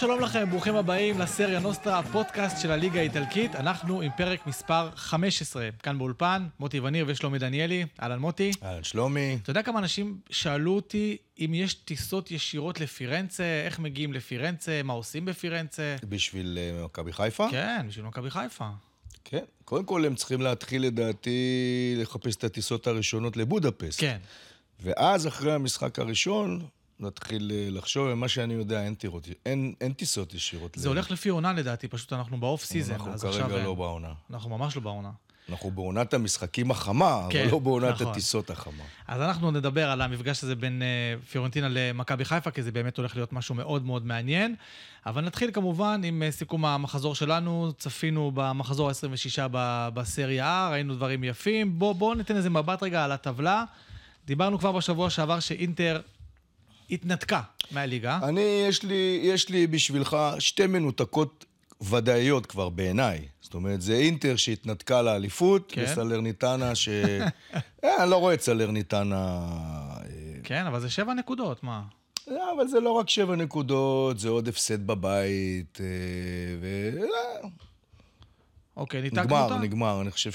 שלום לכם, ברוכים הבאים לסריה נוסטרה, הפודקאסט של הליגה האיטלקית. אנחנו עם פרק מספר 15, כאן באולפן, מוטי וניר ושלומי דניאלי. אהלן מוטי. אהלן שלומי. אתה יודע כמה אנשים שאלו אותי אם יש טיסות ישירות לפירנצה, איך מגיעים לפירנצה, מה עושים בפירנצה? בשביל אה, מכבי חיפה? כן, בשביל מכבי חיפה. כן. קודם כל הם צריכים להתחיל לדעתי לחפש את הטיסות הראשונות לבודפסט. כן. ואז אחרי המשחק הראשון, נתחיל אה, לחשוב, מה שאני יודע, אין, טירות, אין, אין טיסות ישירות. זה ל- הולך לפי עונה לדעתי, פשוט אנחנו ב off season, אנחנו אז כרגע. לא. בעונה. אנחנו ממש לא בעונה. אנחנו בעונת המשחקים החמה, כן, אבל לא בעונת נכון. הטיסות החמה. אז אנחנו נדבר על המפגש הזה בין אה, פיורנטינה למכבי חיפה, כי זה באמת הולך להיות משהו מאוד מאוד מעניין. אבל נתחיל כמובן עם אה, סיכום המחזור שלנו. צפינו במחזור ה-26 ב- בסריה A, ראינו דברים יפים. בואו בוא ניתן איזה מבט רגע על הטבלה. דיברנו כבר בשבוע שעבר שאינטר התנתקה מהליגה. אני, יש לי, יש לי בשבילך שתי מנותקות ודאיות כבר בעיניי. זאת אומרת, זה אינטר שהתנתקה לאליפות, כן. וסלרניטנה ש... אה, אני לא רואה את סלרניטנה... אה, כן, אבל זה שבע נקודות, מה? לא, אבל זה לא רק שבע נקודות, זה עוד הפסד בבית, אה, ו... אוקיי, ניתקנו נגמר, אותה? נגמר. אני חושב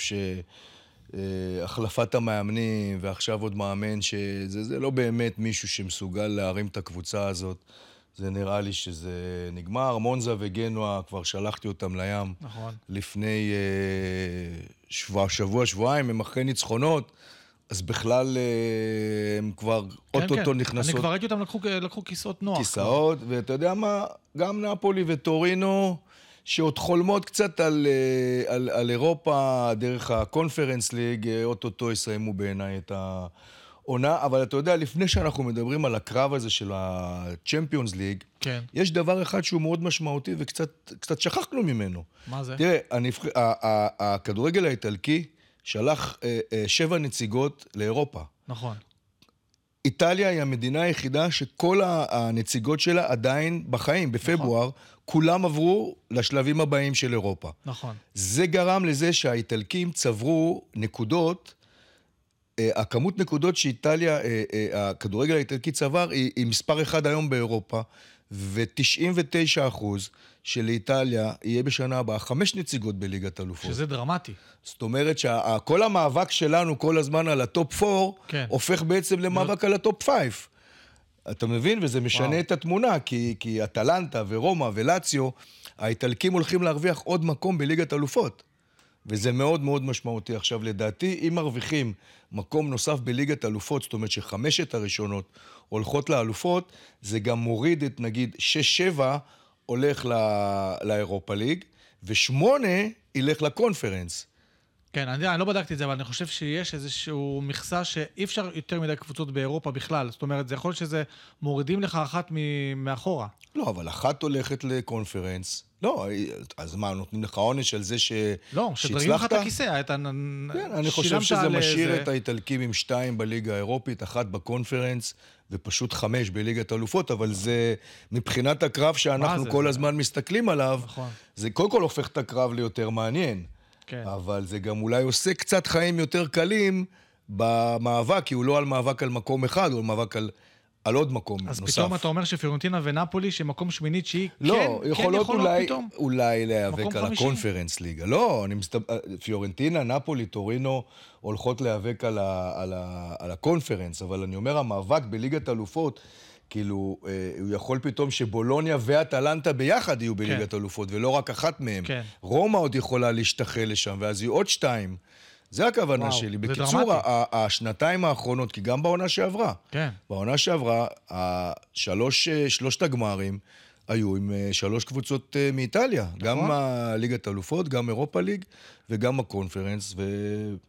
שהחלפת המאמנים, ועכשיו עוד מאמן, שזה זה לא באמת מישהו שמסוגל להרים את הקבוצה הזאת. זה נראה לי שזה נגמר. מונזה וגנוע, כבר שלחתי אותם לים. נכון. לפני אה, שבוע, שבוע, שבועיים, הם אחרי ניצחונות, אז בכלל אה, הם כבר כן, אוטוטו כן. נכנסות אני כבר ראיתי אותם לקחו, לקחו כיסאות נוח. כיסאות, ואתה יודע מה, גם נפולי וטורינו, שעוד חולמות קצת על, אה, על, על אירופה דרך הקונפרנס ליג, אה, אוטוטו יסיימו בעיניי את העונה, אבל אתה יודע, לפני שאנחנו מדברים על הקרב הזה של ה-Champions ליג, כן. יש דבר אחד שהוא מאוד משמעותי וקצת קצת שכחנו ממנו. מה זה? תראה, הנבח... ה- ה- הכדורגל האיטלקי שלח אה, אה, שבע נציגות לאירופה. נכון. איטליה היא המדינה היחידה שכל ה- הנציגות שלה עדיין בחיים. בפברואר, כולם עברו לשלבים הבאים של אירופה. נכון. זה גרם לזה שהאיטלקים צברו נקודות, אה, הכמות נקודות שאיטליה, אה, אה, הכדורגל האיטלקי צבר, היא, היא מספר אחד היום באירופה, ו-99 אחוז שלאיטליה יהיה בשנה הבאה חמש נציגות בליגת אלופות. שזה דרמטי. זאת אומרת שכל המאבק שלנו כל הזמן על ה top 4, כן. הופך בעצם למאבק על ה top 5. אתה מבין? וזה משנה וואו. את התמונה, כי, כי אטלנטה ורומא ולציו, האיטלקים הולכים להרוויח עוד מקום בליגת אלופות. וזה מאוד מאוד משמעותי. עכשיו, לדעתי, אם מרוויחים מקום נוסף בליגת אלופות, זאת אומרת שחמשת הראשונות הולכות לאלופות, זה גם מוריד את, נגיד, 6-7 הולך ל- לאירופה ליג, ושמונה ילך לקונפרנס. כן, אני, אני לא בדקתי את זה, אבל אני חושב שיש איזשהו מכסה שאי אפשר יותר מדי קבוצות באירופה בכלל. זאת אומרת, זה יכול להיות שזה מורידים לך אחת מ- מאחורה. לא, אבל אחת הולכת לקונפרנס. לא, אז מה, נותנים לך עונש על זה ש... לא, שדרגים לך את שהצלחת? הכיסא, אתה כן, אני חושב שזה משאיר איזה- את האיטלקים עם שתיים בליגה האירופית, אחת בקונפרנס, ופשוט חמש בליגת אלופות, אבל זה, מבחינת הקרב שאנחנו? כל זה- הזמן מסתכלים עליו, נכון. זה קודם כל הופך את הקרב ליותר מעניין. כן. אבל זה גם אולי עושה קצת חיים יותר קלים במאבק, כי הוא לא על מאבק על מקום אחד, הוא על מאבק על, על עוד מקום אז נוסף. פתאום אתה אומר שפיורנטינה ונפולי, שמקום שמינית שהיא לא, כן, יכולות כן אולי, פתאום. אולי להיאבק על. הקונפרנס ליגה. לא, אני מסתבר... פיורנטינה, נפולי, טורינו הולכות להיאבק על, ה... על, ה... על הקונפרנס, אבל אני אומר, המאבק בליגת אלופות, כאילו, אה, הוא יכול פתאום שבולוניה ואטלנטה ביחד יהיו בליגת אלופות, ולא רק אחת מהם. כן. רומא עוד יכולה להשתחל לשם, ואז יהיו עוד שתיים. זה הכוונה וואו, שלי. בקיצור, השנתיים האחרונות, כי גם בעונה שעברה, כן. בעונה שעברה, השלוש, אה, שלושת הגמרים היו עם אה, שלוש קבוצות אה, מאיטליה. נכון. גם הליגת אלופות, גם אירופה ליג וגם הקונפרנס. ו...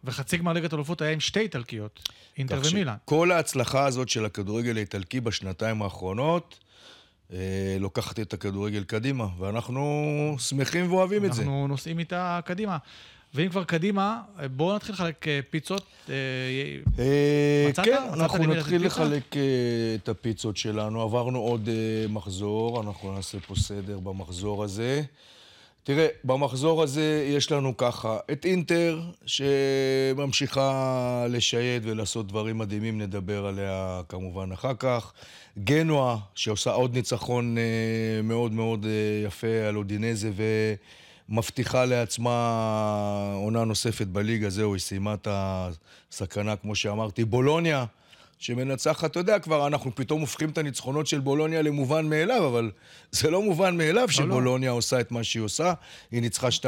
וחצי גמר ליגת אלופות היה עם שתי איטלקיות, אינטר ומילאן. שכל ההצלחה הזאת של הכדורגל האיטלקי בשנתיים האחרונות, אה, לוקחת את הכדורגל קדימה, ואנחנו שמחים ואוהבים את זה. אנחנו נוסעים איתה קדימה. ואם כבר קדימה, בואו נתחיל לחלק אה, פיצות. אה, אה, מצאת? כן, אנחנו נתחיל? לחלק את הפיצות שלנו. עברנו עוד מחזור, אנחנו נעשה פה סדר במחזור הזה. תראה, במחזור הזה יש לנו ככה את אינטר, שממשיכה לשייט ולעשות דברים מדהימים, נדבר עליה כמובן אחר כך. גנואה, שעושה עוד ניצחון מאוד מאוד יפה על אודינזה ומבטיחה לעצמה עונה נוספת בליגה, זהו, היא סיימה את הסכנה, כמו שאמרתי. בולוניה, שמנצחת, אתה יודע כבר, אנחנו פתאום הופכים את הניצחונות של בולוניה למובן מאליו, אבל זה לא מובן מאליו לא. שבולוניה עושה את מה שהיא עושה. היא ניצחה 2-0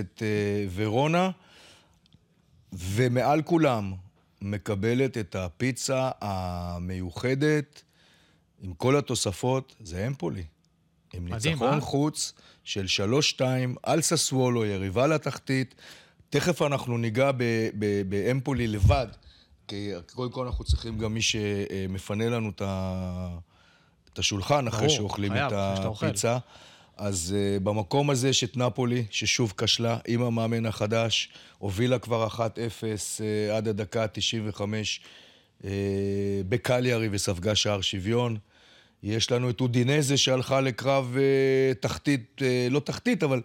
את אה, ורונה, ומעל כולם מקבלת את הפיצה המיוחדת, עם כל התוספות, זה אמפולי. עם מדהים, ניצחון אה? חוץ של 3-2 על ססוולו, יריבה לתחתית. תכף אנחנו ניגע באמפולי לבד, כי קודם כל אנחנו צריכים גם מי שמפנה לנו את השולחן אחרי שאוכלים את. הפיצה. אז uh, במקום הזה יש את נפולי, ששוב כשלה עם המאמן החדש, הובילה כבר 1-0 uh, עד הדקה ה-95 uh, בקליארי וספגה שער שוויון. יש לנו את אודינזה שהלכה לקרב uh, תחתית, uh, לא תחתית, אבל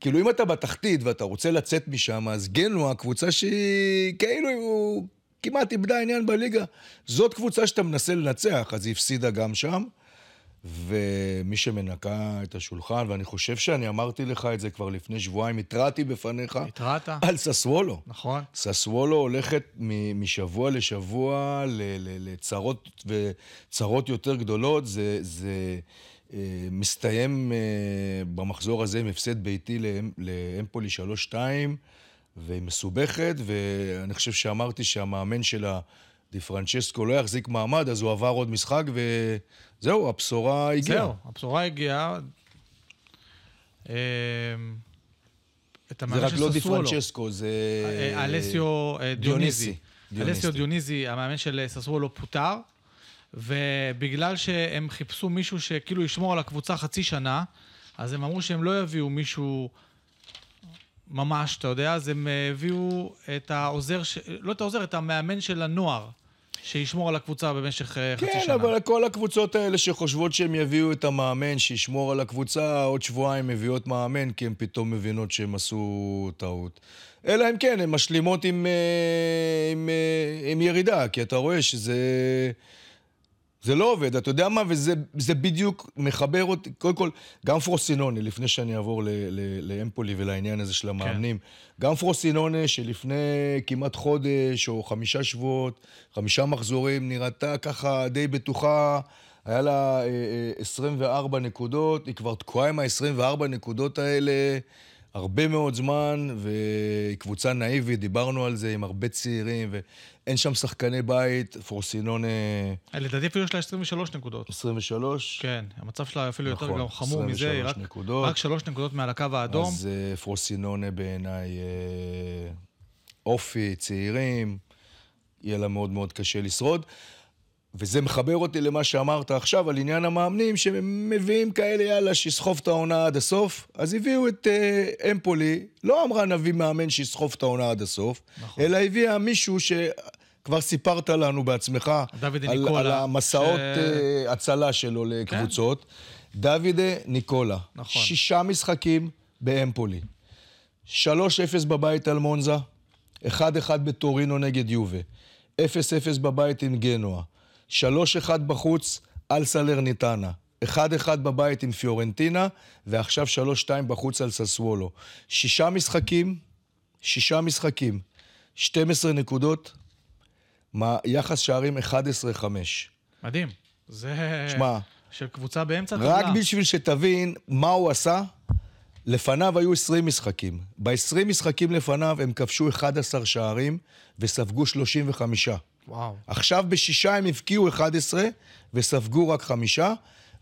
כאילו אם אתה בתחתית ואתה רוצה לצאת משם, אז גנוע, קבוצה שהיא כאילו הוא כמעט איבדה עניין בליגה. זאת קבוצה שאתה מנסה לנצח, אז היא הפסידה גם שם. ומי שמנקה את השולחן, ואני חושב שאני אמרתי לך את זה כבר לפני שבועיים, התרעתי בפניך התרעת? על ססוולו. נכון. ססוולו הולכת משבוע לשבוע לצרות וצרות יותר גדולות. זה, זה אה, מסתיים אה, במחזור הזה עם הפסד ביתי לאמ- לאמפולי 3-2, והיא מסובכת, ואני חושב שאמרתי שהמאמן שלה, די פרנצ'סקו, לא יחזיק מעמד, אז הוא עבר עוד משחק, וזהו, הבשורה הגיעה. זהו, הבשורה הגיעה. אמ, את זה רק של לא די ססוולו. פרנצ'סקו, זה... אה, אלסיו אה, דיוניזי. אלסיו דיוניזי, המאמן של אה, ססוולו, פוטר, ובגלל שהם חיפשו מישהו שכאילו ישמור על הקבוצה חצי שנה, אז הם אמרו שהם לא יביאו מישהו ממש, אתה יודע, אז הם אה, הביאו את העוזר, ש... לא את העוזר, את המאמן של הנוער, שישמור על הקבוצה במשך אה, חצי כן, שנה. אבל כל הקבוצות האלה שחושבות שהם יביאו את המאמן שישמור על הקבוצה, עוד שבועיים מביאות מאמן, כי הן פתאום מבינות שהם עשו טעות. אלא אם כן, הן משלימות עם, אה, עם, אה, עם ירידה, כי אתה רואה שזה... זה לא עובד, אתה יודע מה? וזה זה בדיוק מחבר אותי, קודם כל, גם פרוסינוני, לפני שאני אעבור ל- ל- לאמפולי ולעניין הזה של המאמנים, גם פרוסינוני, שלפני כמעט חודש או חמישה שבועות, חמישה מחזורים, נראתה ככה די בטוחה, היה לה אה, אה, 24 נקודות, היא כבר תקועה עם ה-24 נקודות האלה. הרבה מאוד זמן, והיא קבוצה נאיבית, דיברנו על זה, עם הרבה צעירים, ואין שם שחקני בית, פרוסינונה אה, לדעתי אפילו יש לה 23 נקודות. 23. כן, המצב שלה אפילו יותר נכון, גם חמור מזה, היא 23 רק, נקודות. רק שלוש נקודות מעל הקו האדום. אז uh, פרוסינונה בעיניי uh, אופי, צעירים, יהיה לה מאוד מאוד קשה לשרוד. וזה מחבר אותי למה שאמרת עכשיו על עניין המאמנים, שהם מביאים כאלה, יאללה, שיסחוב את העונה עד הסוף. אז הביאו את uh, אמפולי, לא אמרה נביא מאמן שיסחוב את העונה עד הסוף, נכון. אלא הביאה מישהו שכבר סיפרת לנו בעצמך, דוד על, ניקולה, על המסעות ש- uh, הצלה שלו לקבוצות. דוידה ניקולה, נכון. שישה משחקים באמפולי, 3-0 בבית על מונזה, 1-1 בטורינו נגד יובה, 0-0 בבית עם גנואה, 3-1 בחוץ על סלרניטנה, 1-1 בבית עם פיורנטינה, ועכשיו 3-2 בחוץ על ססוולו. שישה משחקים, שישה משחקים, 12 נקודות, מה- יחס שערים 11-5. מדהים. זה... שמע, של קבוצה באמצע רק הטבלה. בשביל שתבין מה הוא עשה, לפניו היו 20 משחקים. ב-20 משחקים לפניו הם כבשו 11 שערים וספגו 35. וואו. עכשיו בשישה הם הבקיעו 11 וספגו רק חמישה,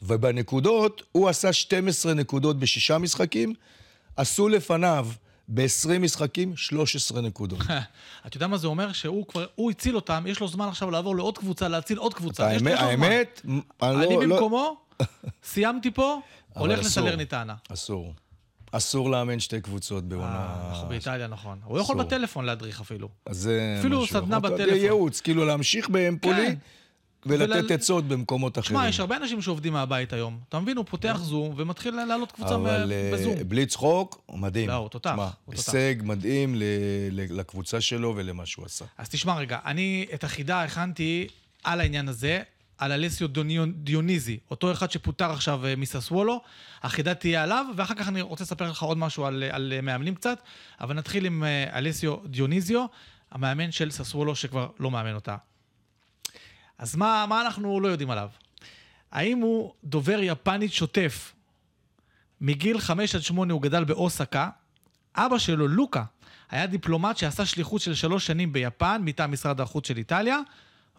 ובנקודות הוא עשה 12 נקודות בשישה משחקים, עשו לפניו ב-20 משחקים 13 נקודות. אתה יודע מה זה אומר? שהוא כבר, הוא הציל אותם, יש לו זמן עכשיו לעבור לעוד קבוצה, להציל עוד קבוצה. האמת. האמת, אני לא... לא- במקומו, סיימתי פה, הולך. לסלרניטנה. אסור. אסור לאמן שתי קבוצות בעונה... אה, אנחנו באיטליה, נכון. הוא יכול. בטלפון להדריך אפילו. אז זה אפילו משהו. סדנה אתה יודע, בטלפון. ייעוץ, כאילו להמשיך באמפולי, כן. ולתת ול- עצות במקומות אחרים. שמע, יש הרבה אנשים שעובדים מהבית היום. אתה מבין, הוא פותח זום ומתחיל לעלות קבוצה אבל אה, בזום. בלי צחוק, הוא מדהים. לא, הוא תותח, שמע, הוא תותח. הישג מדהים לקבוצה שלו ולמה שהוא עשה. אז תשמע רגע, אני את החידה הכנתי על העניין הזה, על אלסיו דיוניזי, אותו אחד שפוטר עכשיו אה, מססוולו. החידה תהיה עליו, ואחר כך אני רוצה לספר לך עוד משהו על, על אה, מאמנים קצת, אבל נתחיל עם אה, אלסיו דיוניזיו, המאמן של ססוולו שכבר לא מאמן אותה. אז מה, מה אנחנו לא יודעים עליו? האם הוא דובר יפנית שוטף? מגיל 5 עד 8 הוא גדל באוסקה. אבא שלו, לוקה, היה דיפלומט שעשה שליחות של שלוש שנים ביפן מטעם משרד החוץ של איטליה,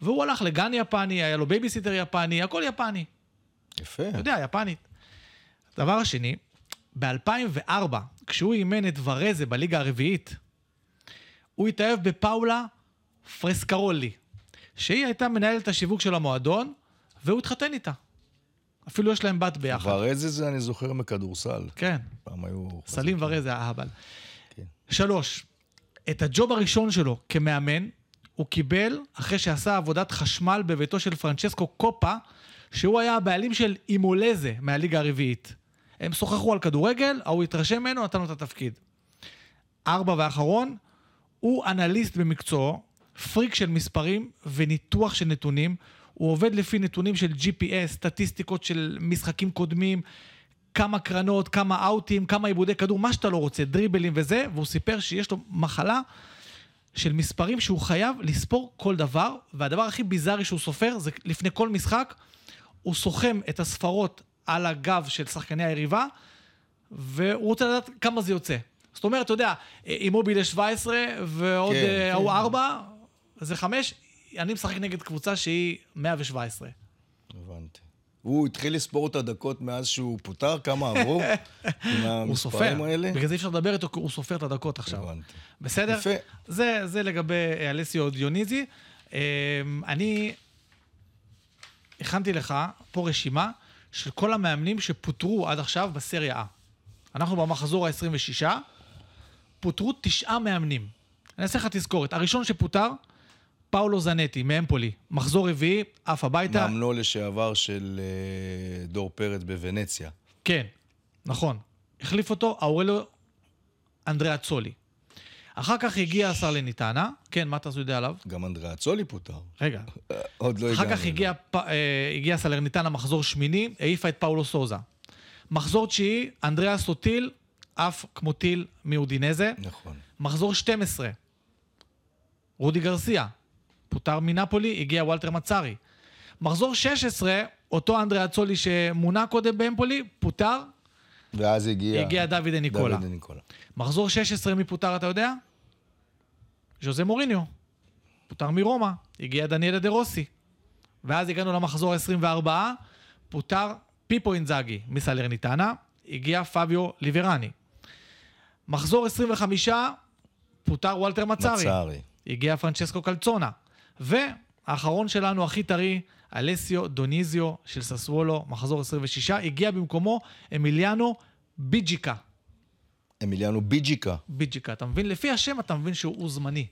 והוא הלך לגן יפני, היה לו בייביסיטר יפני, הכל יפני. יפה. אתה יודע, יפנית. הדבר השני, ב-2004, כשהוא אימן את ורזה בליגה הרביעית, הוא התאהב בפאולה פרסקרולי, שהיא הייתה מנהלת השיווק של המועדון, והוא התחתן איתה. אפילו יש להם בת ביחד. ורזה זה אני זוכר מכדורסל. כן, פעם היו... סלים ורזה האהבל. כן. שלוש, את הג'וב הראשון שלו כמאמן, הוא קיבל אחרי שעשה עבודת חשמל בביתו של פרנצ'סקו קופה, שהוא היה הבעלים של אימולזה מהליגה הרביעית. הם שוחחו על כדורגל, ההוא התרשם ממנו, נתן לו את התפקיד. ארבע ואחרון, הוא אנליסט במקצועו, פריק של מספרים וניתוח של נתונים. הוא עובד לפי נתונים של GPS, סטטיסטיקות של משחקים קודמים, כמה קרנות, כמה אאוטים, כמה עיבודי כדור, מה שאתה לא רוצה, דריבלים וזה, והוא סיפר שיש לו מחלה של מספרים שהוא חייב לספור כל דבר, והדבר הכי ביזארי שהוא סופר זה לפני כל משחק, הוא סוכם את הספרות על הגב של שחקני היריבה, והוא רוצה לדעת כמה זה יוצא. זאת אומרת, אתה יודע, אימובילה 17 ועוד כן, אה, ההוא כן. 4, זה 5, אני משחק נגד קבוצה שהיא 117. הבנתי. הוא התחיל לספור את הדקות מאז שהוא פוטר, כמה עברו? עם המספרים האלה? בגלל זה אי אפשר לדבר איתו, הוא סופר את הדקות עכשיו. הבנתי. בסדר? יפה. זה, זה לגבי אלסיו דיוניזי. אה, אני הכנתי לך פה רשימה של כל המאמנים שפוטרו עד עכשיו בסריה A. אנחנו במחזור ה-26, פוטרו תשעה מאמנים. אני אעשה לך תזכורת. הראשון שפוטר, פאולו זנטי, מאמפולי. מחזור רביעי, עף הביתה. מאמנו לשעבר של אה, דור פרץ בוונציה. כן, נכון. החליף אותו אאורלו אנדריאה צולי. אחר כך הגיע השר לניטנה. כן, מה אתה יודע עליו? גם אנדריאה צולי פוטר. רגע. עוד לא אחר הגענו. כך הגיע, פ- אה, הגיע סלרניטנה מחזור שמיני, העיפה את פאולו סוזה. מחזור תשיעי, אנדריאה סוטיל, עף כמו טיל מאודינזה. נכון. מחזור 12, רודי גרסיה, פוטר מנפולי, הגיע וולטר מצארי. מחזור 16, אותו אנדריאצולי שמונה קודם באמפולי, פוטר, ואז הגיע... הגיע דוד ניקולה. דוד ניקולה. מחזור 16, מי פוטר, אתה יודע? ז'וזה מוריניו. פוטר מרומא, הגיע דניאלה דה רוסי. ואז הגענו למחזור ה-24, פוטר פיפו אינזאגי מסלרניטנה, הגיע פביו ליברני. מחזור 25, פוטר וולטר מצארי. מצארי. הגיע פרנצ'סקו קלצונה. והאחרון שלנו, הכי טרי, אלסיו דיוניזי של ססוולו, מחזור 26, הגיע במקומו אמיליאנו ביג'יקה. אמיליאנו ביג'יקה. ביג'יקה, אתה מבין? לפי השם אתה מבין שהוא זמני.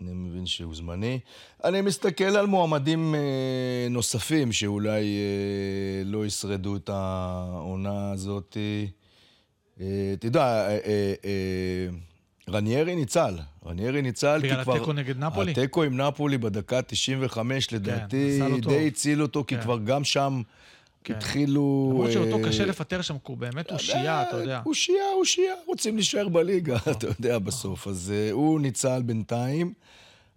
אני מבין שהוא זמני. אני מסתכל על מועמדים אה, נוספים שאולי אה, לא ישרדו את העונה הזאת. אה, אתה יודע, אה, אה, אה, רניירי ניצל. רניירי ניצל בגלל כי כבר... התיקו נגד נפולי? התיקו עם נפולי בדקה 95, לדעתי, עשה לו טוב. די הציל אותו, כי כן. כבר גם שם כן. התחילו... למרות שאותו אה, קשה לפטר שם, כי הוא באמת אושייה, אתה יודע. אושייה, אושייה, רוצים להישאר בליגה, אתה יודע, בסוף. אז אה, הוא ניצל בינתיים,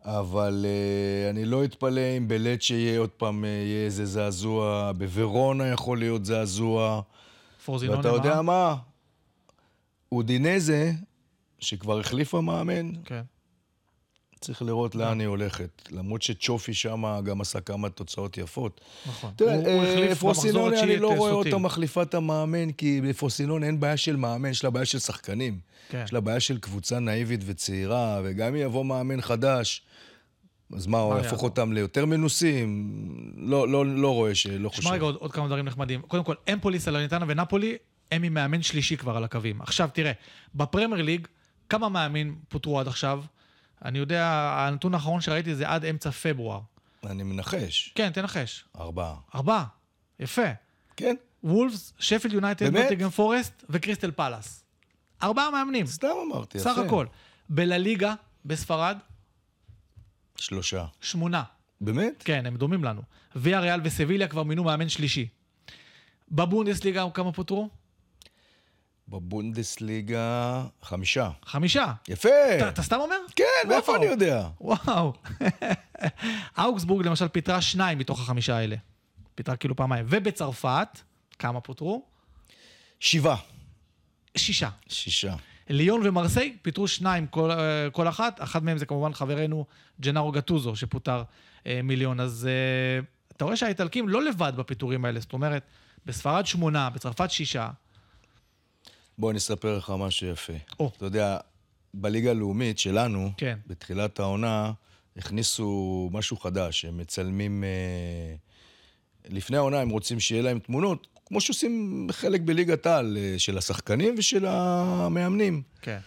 אבל אה, אני לא אתפלא אם בלט שיהיה עוד פעם, אה, יהיה איזה זעזוע, בוורונה יכול להיות זעזוע. פורזינון ואתה יודע? מה? אודינזה, שכבר החליפה מאמן, כן. צריך לראות לאן היא הולכת. למרות שצ'ופי שם גם עשה כמה תוצאות יפות. נכון. תראה, הוא- הוא אה, במחזור פרוסינון, אני לא אה, רואה סוטיל. אותה מחליפה את המאמן, כי לפרוסינון אין בעיה של מאמן, יש לה בעיה של שחקנים. כן. יש לה בעיה של קבוצה נאיבית וצעירה, וגם אם יבוא מאמן חדש, אז מה, הוא יהפוך? אותם ליותר מנוסים? לא, לא, לא רואה שלא חושב. שמע רגע עוד, עוד כמה דברים נחמדים. קודם כל, אמפולי, סלרניטנה ונפולי, הם עם מאמן שלישי כבר על הקווים. עכשיו, תראה, בפרמייר ליג, כמה מאמנים פוטרו עד עכשיו? אני יודע, הנתון האחרון שראיתי זה עד אמצע פברואר. אני מנחש. כן, תנחש. ארבעה. ארבעה. יפה. כן? וולפס, שפילד יונייטד? נוטיגן פורסט וקריסטל פלאס. ארבעה מאמנים, סתם אמרתי, סך יפה. הכל. בלליגה, בספרד, שלושה. שמונה. באמת? כן, הם דומים לנו. ויה ריאל וסביליה כבר מינו מאמן שלישי. בבונדסליגה כמה פוטרו? בבונדסליגה, חמישה. חמישה. יפה! אתה- סתם אומר? כן, מאיפה. אני יודע? וואו. אוגסבורג למשל פיטרה שניים מתוך החמישה האלה. פיטרה כאילו פעמיים. ובצרפת, כמה פוטרו? שבעה. שישה. שישה. ליון ומרסיי פיטרו שניים כל, אה, כל אחת, אחת מהם זה כמובן חברנו ג'נארו גטוזו שפוטר אה, מיליון. אז אה, אתה רואה שהאיטלקים לא לבד בפיטורים האלה, זאת אומרת, בספרד שמונה, בצרפת שישה. בוא אני אספר לך משהו יפה. או. אתה יודע, בליגה הלאומית שלנו, כן. בתחילת העונה, הכניסו משהו חדש. הם מצלמים... אה, לפני העונה הם רוצים שיהיה להם תמונות, כמו שעושים חלק בליגת העל, אה, של השחקנים ושל המאמנים. כן.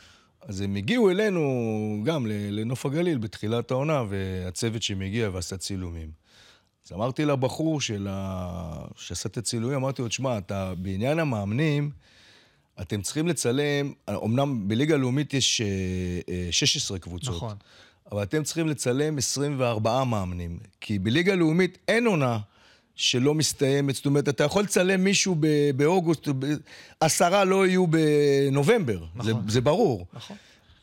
אז הם הגיעו אלינו גם לנוף הגליל בתחילת העונה, והצוות שמגיע ועשה צילומים. אז אמרתי לבחור של ה... שעשה את הצילומים, אמרתי לו, תשמע, אתה בעניין המאמנים, אתם צריכים לצלם, אמנם בליגה הלאומית יש אה, אה, 16 קבוצות. נכון. אבל אתם צריכים לצלם 24 מאמנים. כי בליגה הלאומית אין עונה שלא מסתיימת. זאת אומרת, אתה יכול לצלם מישהו ב- באוגוסט, ב- עשרה לא יהיו בנובמבר. נכון. זה, זה ברור. נכון.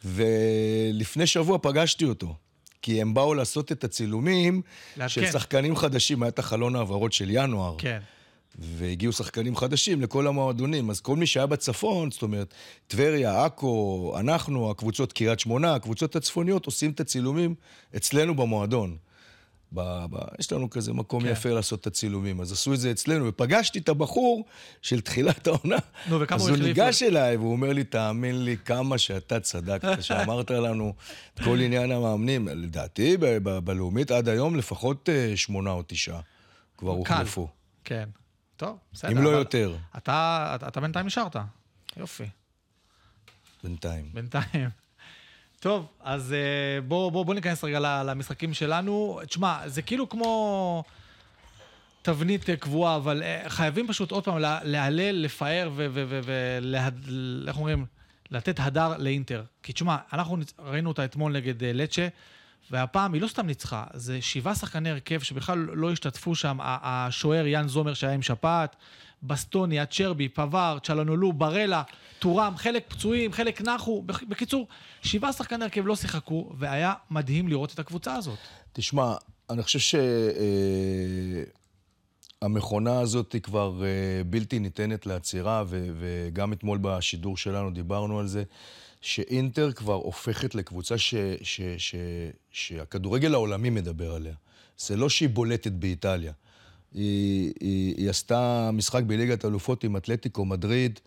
ולפני שבוע פגשתי אותו. כי הם באו לעשות את הצילומים לעדכן. של שחקנים חדשים, היה את החלון העברות של ינואר. כן. והגיעו שחקנים חדשים לכל המועדונים. אז כל מי שהיה בצפון, זאת אומרת, טבריה, עכו, אנחנו, הקבוצות קריית שמונה, הקבוצות הצפוניות, עושים את הצילומים אצלנו במועדון. ב, ב, יש לנו כזה מקום כן. יפה לעשות את הצילומים, אז עשו את זה אצלנו, ופגשתי את הבחור של תחילת העונה. נו, וכמה אז הוא הוא החליף ניגש אליי, והוא אומר לי, תאמין לי, כמה שאתה צדקת, שאמרת לנו את כל עניין המאמנים. לדעתי, ב- ב- בלאומית עד היום לפחות אה, שמונה או תשעה כבר. הוחלפו. כן. טוב, בסדר. אם לא יותר, אתה, אתה, אתה בינתיים נשארת. יופי. בינתיים. בינתיים. טוב, אז אה, בוא, בוא, בוא ניכנס רגע למשחקים שלנו. תשמע, זה כאילו כמו תבנית קבועה, אבל אה, חייבים פשוט עוד פעם לה- להלל, לפאר ואיך אומרים? לתת הדר לאינטר. כי תשמע, אנחנו ראינו אותה אתמול נגד אה, לצ'ה, והפעם היא לא סתם ניצחה, זה שבעה שחקני הרכב שבכלל לא השתתפו שם, השוער יאן זומר שהיה עם שפעת, בסטוניה, צ'רבי, פבר, צ'לנולו, ברלה, טורם, חלק פצועים, חלק נחו. בקיצור, שבעה שחקני הרכב לא שיחקו, והיה מדהים לראות את הקבוצה הזאת. תשמע, אני חושב שהמכונה הזאת היא כבר אה, בלתי ניתנת לעצירה, וגם אתמול בשידור שלנו דיברנו על זה, שאינטר כבר הופכת לקבוצה ש- ש- ש- שהכדורגל העולמי מדבר עליה. זה לא שהיא בולטת באיטליה. היא, היא, היא עשתה משחק בליגת אלופות עם אתלטיקו מדריד,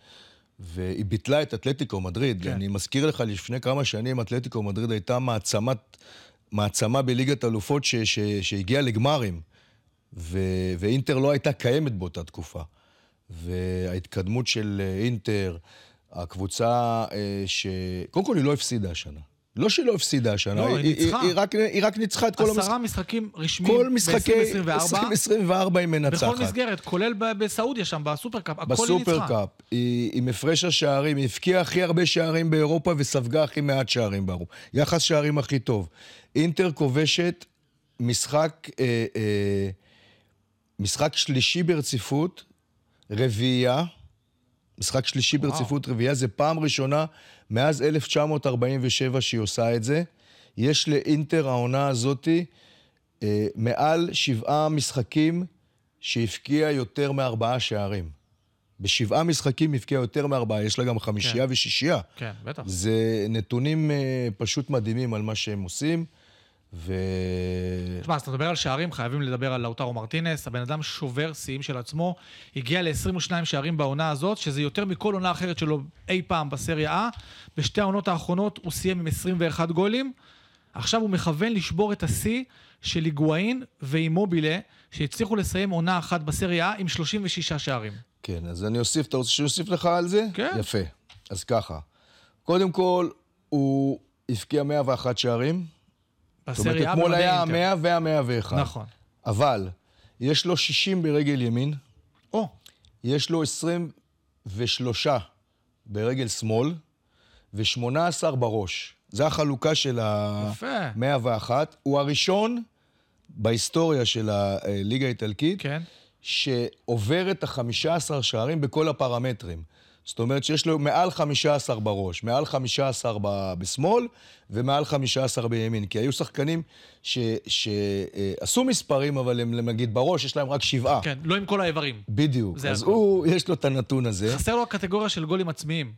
והיא ביטלה את אתלטיקו מדריד. כן. כן. אני מזכיר לך, לפני כמה שנים אתלטיקו מדריד הייתה מעצמת, מעצמה בליגת אלופות ש, ש, שהגיעה לגמרים, ו, ואינטר לא הייתה קיימת באותה תקופה. וההתקדמות של אה, אינטר, הקבוצה אה, ש... קודם כל, היא לא הפסידה השנה. לא שהיא לא הפסידה השנה, לא, היא ניצחה. היא, היא, רק, היא רק ניצחה את כל המשחקים. עשרה משחקים רשמיים כל משחקי ב-2024, 2024 היא מנצחת. בכל מסגרת, כולל בסעודיה שם, בסופרקאפ, הכל היא ניצחה. בסופרקאפ, היא עם הפרש השערים, היא הבקיעה הכי הרבה שערים באירופה וספגה הכי מעט שערים באירופה. יחס שערים הכי טוב. אינטר כובשת משחק, אה, אה, משחק שלישי ברציפות, רביעייה. משחק שלישי וואו. ברציפות רביעייה, זה פעם ראשונה מאז 1947 שהיא עושה את זה. יש לאינטר העונה הזאתי אה, מעל שבעה משחקים שהבקיע יותר מארבעה שערים. בשבעה משחקים הבקיע יותר מארבעה, יש לה גם חמישייה כן. ושישייה. כן, בטח. זה נתונים אה, פשוט מדהימים על מה שהם עושים, ו... תשמע, אז אתה מדבר על שערים, חייבים לדבר על לאוטרו מרטינס. הבן אדם שובר שיאים של עצמו. הגיע ל-22 שערים בעונה הזאת, שזה יותר מכל עונה אחרת שלו אי פעם בסריה A. בשתי העונות האחרונות הוא סיים עם 21 גולים. עכשיו הוא מכוון לשבור את השיא של היגואין ואימובילה, שהצליחו לסיים עונה אחת בסריה A עם 36 שערים. כן, אז אני אוסיף, אתה רוצה שאוסיף לך על זה? כן. יפה. אז ככה, קודם כל, הוא הבקיע 101 שערים. זאת אומרת, אתמול היה אינטר. ה-100 וה-101. נכון. אבל יש לו 60 ברגל ימין, או, יש לו 23 ברגל שמאל ו-18 בראש. זו החלוקה של יפה. ה-101. הוא הראשון בהיסטוריה של הליגה האיטלקית כן. שעובר את ה-15 שערים בכל הפרמטרים. זאת אומרת שיש לו מעל 15 בראש, מעל 15 ב- בשמאל ומעל 15 בימין. כי היו שחקנים שעשו מספרים, אבל הם נגיד בראש, יש להם רק שבעה. כן, לא עם כל האיברים. בדיוק. אז הכל. הוא, יש לו את הנתון הזה. חסר לו הקטגוריה של גולים עצמיים.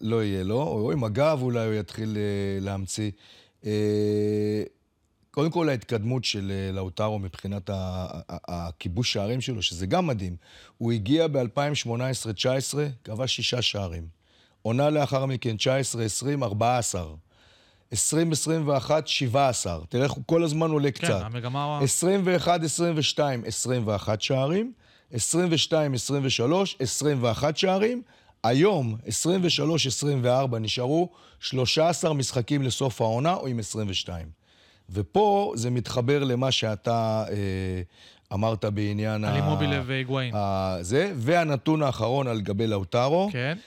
לא יהיה לו, או עם הגב אולי הוא יתחיל אה, להמציא. אה, קודם כל ההתקדמות של אה, לאוטרו מבחינת הכיבוש שערים שלו, שזה גם מדהים. הוא הגיע ב-2018-2019, כבש שישה שערים. עונה לאחר מכן, 19-20, 14. 2021, 17. תראה איך הוא כל הזמן עולה כן, קצת. המגמה... 21, 22, 21 שערים, 22, 23, 21 שערים. היום, 23, 24, נשארו 13 משחקים לסוף העונה, או עם 22. ופה זה מתחבר למה שאתה אה, אמרת בעניין על אימובילה והיגואין. זה, והנתון האחרון על גבי לאוטרו, כן.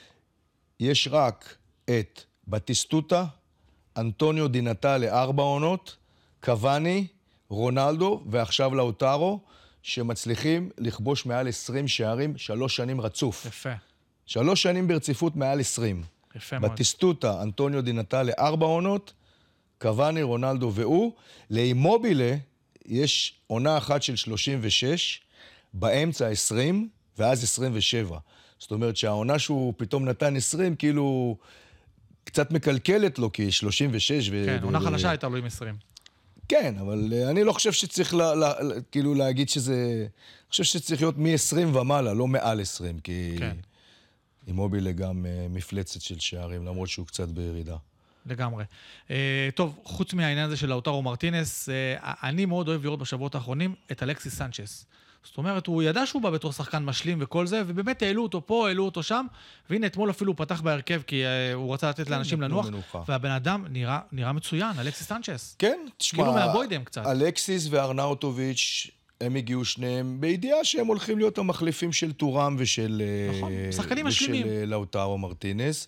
יש רק את בטיסטוטה, אנטוניו דינטלה, ארבע עונות, קוואני, רונלדו ועכשיו לאוטרו, שמצליחים לכבוש מעל 20 שערים שלוש שנים רצוף. יפה. שלוש שנים ברציפות מעל 20. יפה מאוד. בטיסטוטה, אנטוניו דינטלה, ארבע עונות, קוואני, רונלדו והוא. לאימובילה יש עונה אחת של 36, באמצע 20, ואז 27. זאת אומרת שהעונה שהוא פתאום נתן 20, כאילו, קצת מקלקלת לו, כי 36 ו... כן, עונה ו- חלשה הייתה לו עם 20. כן, אבל אה, אני לא חושב שצריך לה, לה, לה, כאילו להגיד שזה... אני חושב שצריך להיות מ-20 ומעלה, לא מעל 20, כי... כן. אימובילה גם אה, מפלצת של שערים, למרות שהוא קצת בירידה. לגמרי. אה, טוב, חוץ מהעניין הזה של לאוטרו מרטינס, אה, אני מאוד אוהב לראות בשבועות האחרונים את אלכסיס סנצ'ס. זאת אומרת, הוא ידע שהוא בא בתור שחקן משלים וכל זה, ובאמת העלו אותו פה, העלו אותו שם, והנה אתמול אפילו הוא פתח בהרכב, כי אה, הוא רצה לתת לאנשים נתנו לנוח, מנוחה. והבן אדם נראה, נראה מצוין, אלכסיס סנצ'ס. כן, תשמע... כאילו מהבוידם קצת. אלכסיס וארנאוטוביץ', הם הגיעו שניהם בידיעה שהם הולכים להיות המחליפים של טורם ושל... נכון, שחקנים ושל משלימים. אה, לאוטרו מרטינס.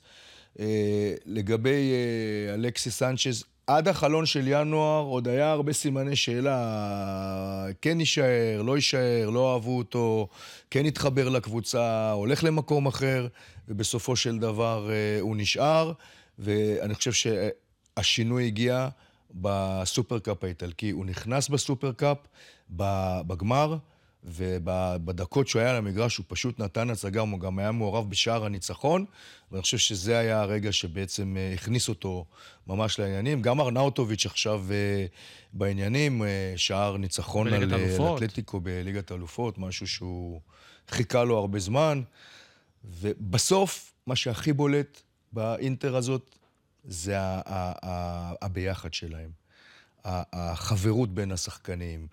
אה, לגבי אה, אלכסיס סנצ'ז, עד החלון של ינואר עוד היה הרבה סימני שאלה, כן יישאר, לא יישאר, לא אהבו אותו, כן התחבר לקבוצה, הולך למקום אחר, ובסופו של דבר אה, הוא נשאר, ואני חושב שהשינוי הגיע בסופרקאפ האיטלקי. הוא נכנס בסופרקאפ בגמר, ובדקות שהוא היה על המגרש הוא פשוט נתן הצגה, הוא גם היה מעורב בשער הניצחון, ואני חושב שזה היה הרגע שבעצם אה, הכניס אותו ממש לעניינים. גם ארנאוטוביץ' עכשיו אה, בעניינים, אה, שער ניצחון על אתלטיקו בליגת האלופות, משהו שהוא חיכה לו הרבה זמן. ובסוף, מה שהכי בולט באינטר הזאת, זה הביחד שלהם. החברות בין השחקנים,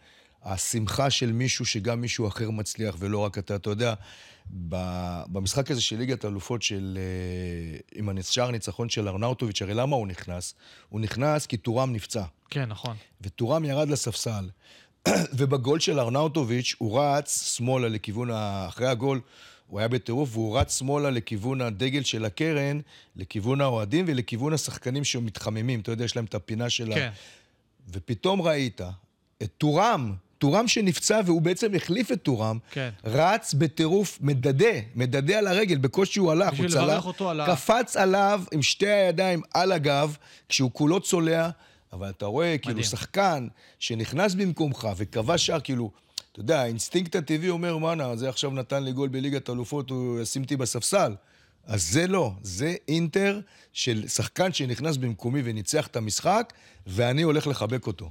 השמחה של מישהו שגם מישהו אחר מצליח ולא רק אתה. אתה יודע, במשחק הזה של ליגת האלופות של... אה, עם השער הניצחון של ארנאוטוביץ', הרי למה הוא נכנס? הוא נכנס כי טורם נפצע. כן, נכון. וטורם ירד לספסל. ובגול של ארנאוטוביץ' הוא רץ שמאלה לכיוון, ה... אחרי הגול, הוא היה בטירוף, והוא רץ שמאלה לכיוון הדגל של הקרן, לכיוון האוהדים ולכיוון השחקנים שמתחממים. אתה יודע, יש להם את הפינה של ה... כן. ופתאום ראית את טורם, טורם שנפצע והוא בעצם החליף את טורם, כן. רץ בטירוף, מדדה, מדדה על הרגל, בקושי הוא הלך, הוא צלע, קפץ עליו עם שתי הידיים על הגב, כשהוא כולו צולע, אבל אתה רואה, כאילו, מדהים. שחקן שנכנס במקומך וכבש שער, כאילו, אתה יודע, האינסטינקט הטבעי אומר, מנה, זה עכשיו נתן לי גול בליגת אלופות, הוא ישים אותי בספסל. אז זה לא, זה אינטר של שחקן שנכנס במקומי וניצח את המשחק, ואני הולך לחבק אותו.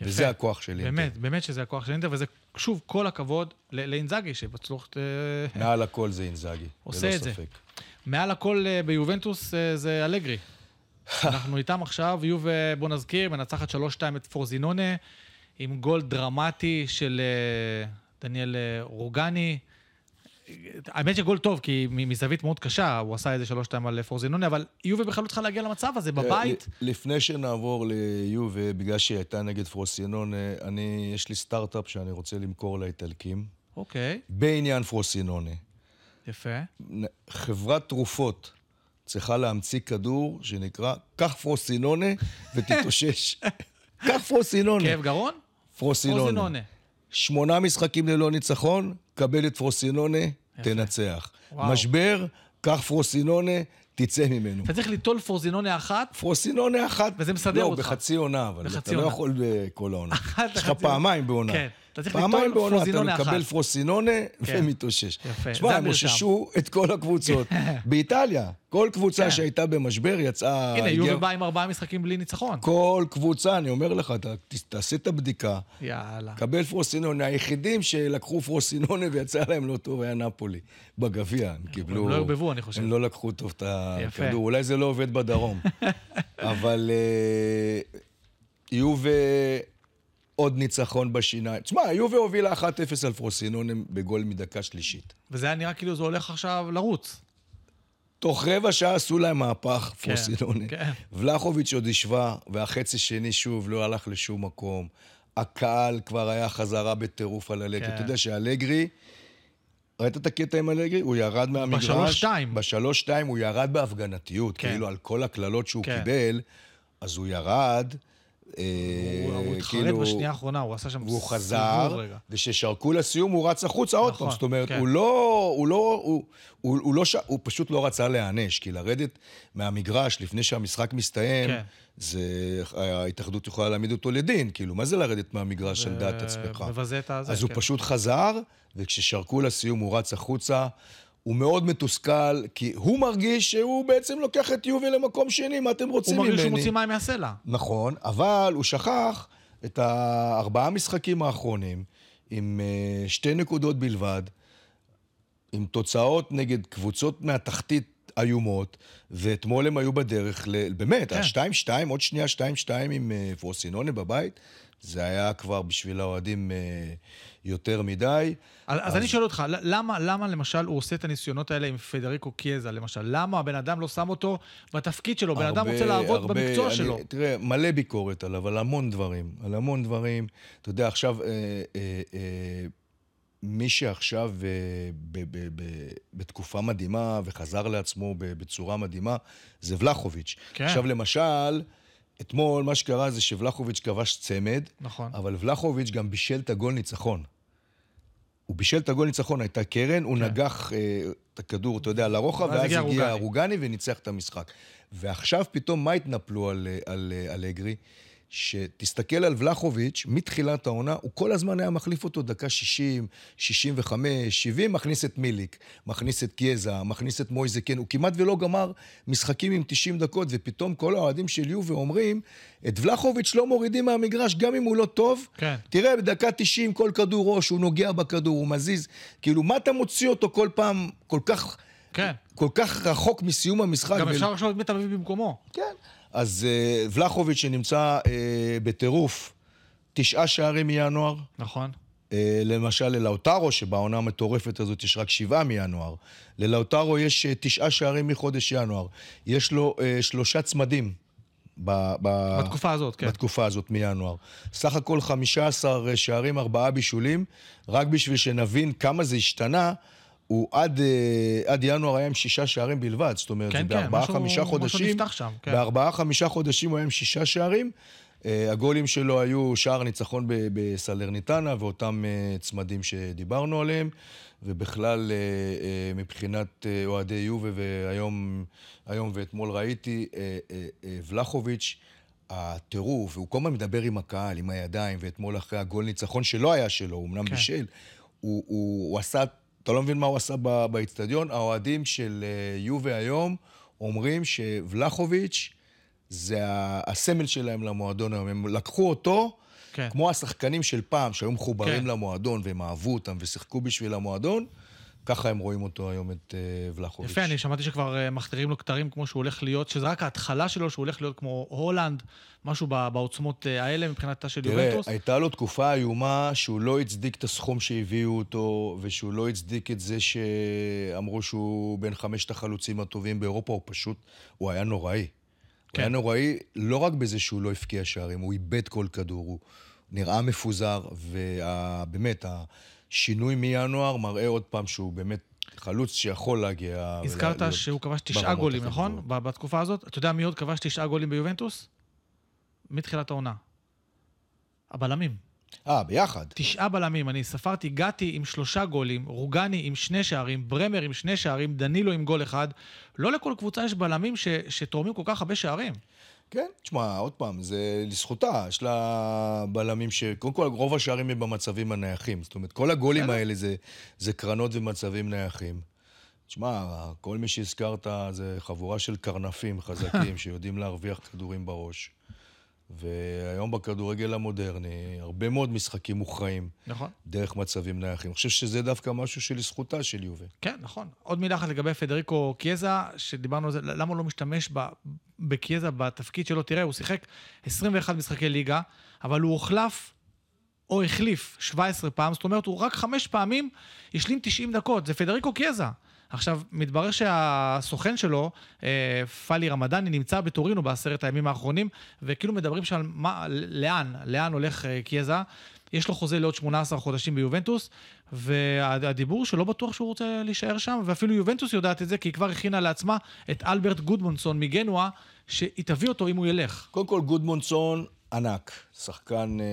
יפה. וזה הכוח של אינטר. באמת, באמת שזה הכוח של אינטר, וזה, שוב, כל הכבוד לאינזאגי, שבצלוח... אה, מעל הכל זה אינזאגי, עושה את זה. מעל הכל אה, ביובנטוס אה, זה אלגרי. אנחנו איתם עכשיו, יוב, אה, בוא נזכיר, מנצחת 3-2 את פורזינונה, עם גול דרמטי של אה, דניאל אה, רוגני. האמת שגול טוב, כי מזווית מאוד קשה, הוא עשה איזה שלוש שתיים על פורזינוני, אבל יובה בכלל לא צריכה להגיע למצב הזה, בבית. לפני שנעבור ליובה, בגלל שהיא הייתה נגד פרוסינונה, אני, יש לי סטארט-אפ שאני רוצה למכור לאיטלקים. אוקיי. בעניין פרוסינונה. יפה. חברת תרופות צריכה להמציא כדור שנקרא, קח פרוסינונה ותתאושש. קח פרוסינונה. כאב גרון? פרוסינונה. פרוסינונה. שמונה משחקים ללא ניצחון, קבל את פרוסינונה, תנצח. וואו. משבר, קח פרוסינונה, תצא ממנו. אתה צריך ליטול פרוזינונה אחת? פרוסינונה אחת. וזה מסדר לא, אותך. לא, בחצי עונה, אבל בחצי אתה לא עונה. לא יכול בכל העונה. אחת יש לך פעמיים בעונה. כן. אתה צריך פעמיים ליטול בעונה, אתה פרוזינונה מקבל אחת. פרוסינונה כן. ומתאושש. יפה, זה תשמע, הם המרשם. אוששו את כל הקבוצות. באיטליה, כל קבוצה כן. שהייתה במשבר יצאה... הנה, הגיעה- יובה בא עם ארבעה משחקים בלי ניצחון. כל קבוצה, אני אומר לך, ת- תעשה את הבדיקה, יאללה. קבל פרוסינונה. היחידים שלקחו פרוסינונה ויצא להם לא טוב היה נפולי. בגביע, הם קיבלו... הם לא ערבבו, אני חושב. הם לא לקחו טוב את. הכדור. אולי זה לא עובד בדרום. אבל אה, יובה עוד ניצחון בשיניים. תשמע, יובה הובילה 1-0 על פרוסינונה בגול מדקה שלישית. וזה היה נראה כאילו זה הולך עכשיו לרוץ. תוך רבע שעה עשו להם מהפך, כן, פרוסינונה. כן. ולחוביץ' עוד השווה, והחצי שני שוב לא הלך לשום מקום. הקהל כבר היה חזרה בטירוף על אלגרי. כן. אתה יודע שאלגרי, ראית את הקטע עם אלגרי? הוא ירד מהמגרש. בשלוש-שתיים. בשלוש-שתיים הוא ירד בהפגנתיות. כן. כאילו על כל הקללות שהוא כן. קיבל, אז הוא ירד. אה, הוא הוא התחרט כאילו, בשנייה האחרונה, הוא עשה שם והוא סיבוב חזר, רגע. וכששרקו לסיום הוא רץ החוצה עוד נכון, פעם. זאת אומרת, כן. הוא לא... הוא לא... הוא, הוא, הוא, לא. הוא פשוט לא רצה להיענש, כי לרדת מהמגרש לפני שהמשחק מסתיים, כן. זה... ההתאחדות יכולה להעמיד אותו לדין. כאילו, מה זה לרדת מהמגרש על דעת עצמך? מבזה את הזה, אז הוא כן. פשוט חזר, וכששרקו לסיום הוא רץ החוצה. הוא מאוד מתוסכל, כי הוא מרגיש שהוא בעצם לוקח את יובי למקום שני, מה אתם רוצים הוא ממני? מרגיש שהוא מוציא מים מהסלע. נכון, אבל הוא שכח את הארבעה משחקים האחרונים עם אה, שתי נקודות בלבד, עם תוצאות נגד קבוצות מהתחתית איומות, ואתמול הם היו בדרך, ל... באמת, כן. ה-2-2, עוד שנייה 2-2 עם אה, פרוסינונה בבית, זה היה כבר בשביל האוהדים אה, יותר מדי. אז, אז אני שואל אותך, למה, למה למשל הוא עושה את הניסיונות האלה עם פדריקו קיאזה, למשל? למה הבן אדם לא שם אותו בתפקיד שלו? בן אדם הרבה- רוצה לעבוד הרבה- במקצוע אני- שלו. תראה, מלא ביקורת עליו, על המון דברים. על המון דברים. אתה יודע, עכשיו, אה, אה, אה, מי שעכשיו אה, ב, ב, ב, בתקופה מדהימה וחזר לעצמו ב- בצורה מדהימה, זה ולחוביץ'. כן. עכשיו, למשל, אתמול מה שקרה זה שוולחוביץ' כבש צמד, נכון. אבל ולחוביץ' גם בישל את הגול ניצחון. הוא בישל את הגול ניצחון, הייתה קרן, הוא נגח אה, את הכדור, אתה יודע, לרוחב, כן. ואז הגיע ארוגני. וניצח את המשחק. ועכשיו פתאום מה התנפלו על, אה, על אה, אלגרי? שתסתכל על ולחוביץ', מתחילת העונה, הוא כל הזמן היה מחליף אותו דקה 60, 65, 70, מכניס את מיליק, מכניס את קיאזה, מכניס את מויזה, כן, הוא כמעט ולא גמר משחקים עם 90 דקות, ופתאום כל האוהדים של יובה אומרים, את ולחוביץ' לא מורידים מהמגרש, גם אם הוא לא טוב. כן. תראה, בדקה 90 כל כדור ראש, הוא נוגע בכדור, הוא מזיז. כאילו, מה אתה מוציא אותו כל פעם כל כך... כן. כל כך רחוק מסיום המשחק. גם ו- אפשר עכשיו את מי אתה מביא במקומו. כן. אז uh, ולחוביץ' שנמצא uh, בטירוף, תשעה שערים מינואר. נכון. Uh, למשל ללאוטרו, שבעונה המטורפת הזאת יש רק שבעה מינואר. ללאוטרו יש uh, תשעה שערים מחודש ינואר. יש לו uh, שלושה צמדים. ב, ב, בתקופה הזאת, כן. בתקופה הזאת מינואר. סך הכל 15 שערים, ארבעה בישולים. רק בשביל שנבין כמה זה השתנה, הוא עד, אה, עד ינואר היה עם שישה שערים בלבד. זאת אומרת, כן, זה כן, בארבעה, משהו- חמישה משהו חודשים. נפתח שם, כן. בארבעה, חמישה חודשים הוא היה עם שישה שערים. אה, הגולים שלו היו שער ניצחון בסלרניטנה ואותם אה, צמדים שדיברנו עליהם. ובכלל, אה, אה, מבחינת אה, אוהדי יובה, והיום היום ואתמול ראיתי, אה, אה, אה, ולחוביץ', הטירוף, והוא כל הזמן מדבר עם הקהל, עם הידיים, ואתמול אחרי הגול ניצחון שלא היה שלו, הוא אמנם כן. בישל, הוא, הוא, הוא עשה, אתה לא מבין מה הוא עשה באיצטדיון? האוהדים של אה, יובה היום אומרים שוולחוביץ' זה הסמל שלהם למועדון היום. הם לקחו אותו, כן. כמו השחקנים של פעם, שהיו מחוברים כן. למועדון, והם אהבו אותם ושיחקו בשביל המועדון, ככה הם רואים אותו היום, את אה, ולחוביץ'. יפה, אני שמעתי שכבר אה, מכתירים לו כתרים כמו שהוא הולך להיות, שזה רק ההתחלה שלו, שהוא הולך להיות כמו הולנד, משהו בעוצמות אה, האלה מבחינתה של תראה, יובנטוס. הייתה לו תקופה איומה שהוא לא הצדיק את הסכום שהביאו אותו, ושהוא לא הצדיק את זה שאמרו שהוא בין חמשת החלוצים הטובים באירופה, הוא פשוט, הוא היה נוראי. הוא כן. היה נוראי לא רק בזה שהוא לא הבקיע שערים, הוא איבד כל כדור, הוא נראה מפוזר, ובאמת, השינוי מינואר מראה עוד פעם שהוא באמת חלוץ שיכול להגיע... הזכרת ולהיות שהוא כבש תשעה גולים, נכון? בתקופה הזאת. אתה יודע מי עוד כבש תשעה גולים ביובנטוס? מתחילת העונה. הבלמים. אה, ביחד. תשעה בלמים, אני ספרתי גתי עם שלושה גולים, רוגני עם שני שערים, ברמר עם שני שערים, דנילו עם גול אחד. לא לכל קבוצה יש בלמים ש, שתורמים כל כך הרבה שערים. כן, תשמע, עוד פעם, זה לזכותה, יש לה בלמים ש... קודם כל, רוב השערים הם במצבים הנייחים. זאת אומרת, כל הגולים. האלה זה, זה קרנות ומצבים נייחים. תשמע, כל מי שהזכרת זה חבורה של קרנפים חזקים שיודעים להרוויח כדורים בראש. והיום בכדורגל המודרני, הרבה מאוד משחקים מוכרעים נכון. דרך מצבים נייחים. אני חושב שזה דווקא משהו שלזכותה של יובה. כן, נכון. עוד מילה אחת לגבי פדריקו קיאזה, שדיברנו על זה, למה הוא לא משתמש ב- בקיאזה בתפקיד שלו? תראה, הוא שיחק 21 משחקי ליגה, אבל הוא הוחלף או החליף 17 פעם, זאת אומרת, הוא רק חמש פעמים השלים 90 דקות. זה פדריקו קיאזה. עכשיו, מתברר שהסוכן שלו, אה, פאלי רמדאני, נמצא בטורינו בעשרת הימים האחרונים, וכאילו מדברים שם מה, לאן, לאן הולך אה, קיאזה. יש לו חוזה לעוד 18 חודשים ביובנטוס, והדיבור שלא בטוח שהוא רוצה להישאר שם, ואפילו יובנטוס יודעת את זה, כי היא כבר הכינה לעצמה את אלברט גודמונסון מגנואה, שהיא תביא אותו אם הוא ילך. קודם כל, גודמונסון ענק, שחקן אה,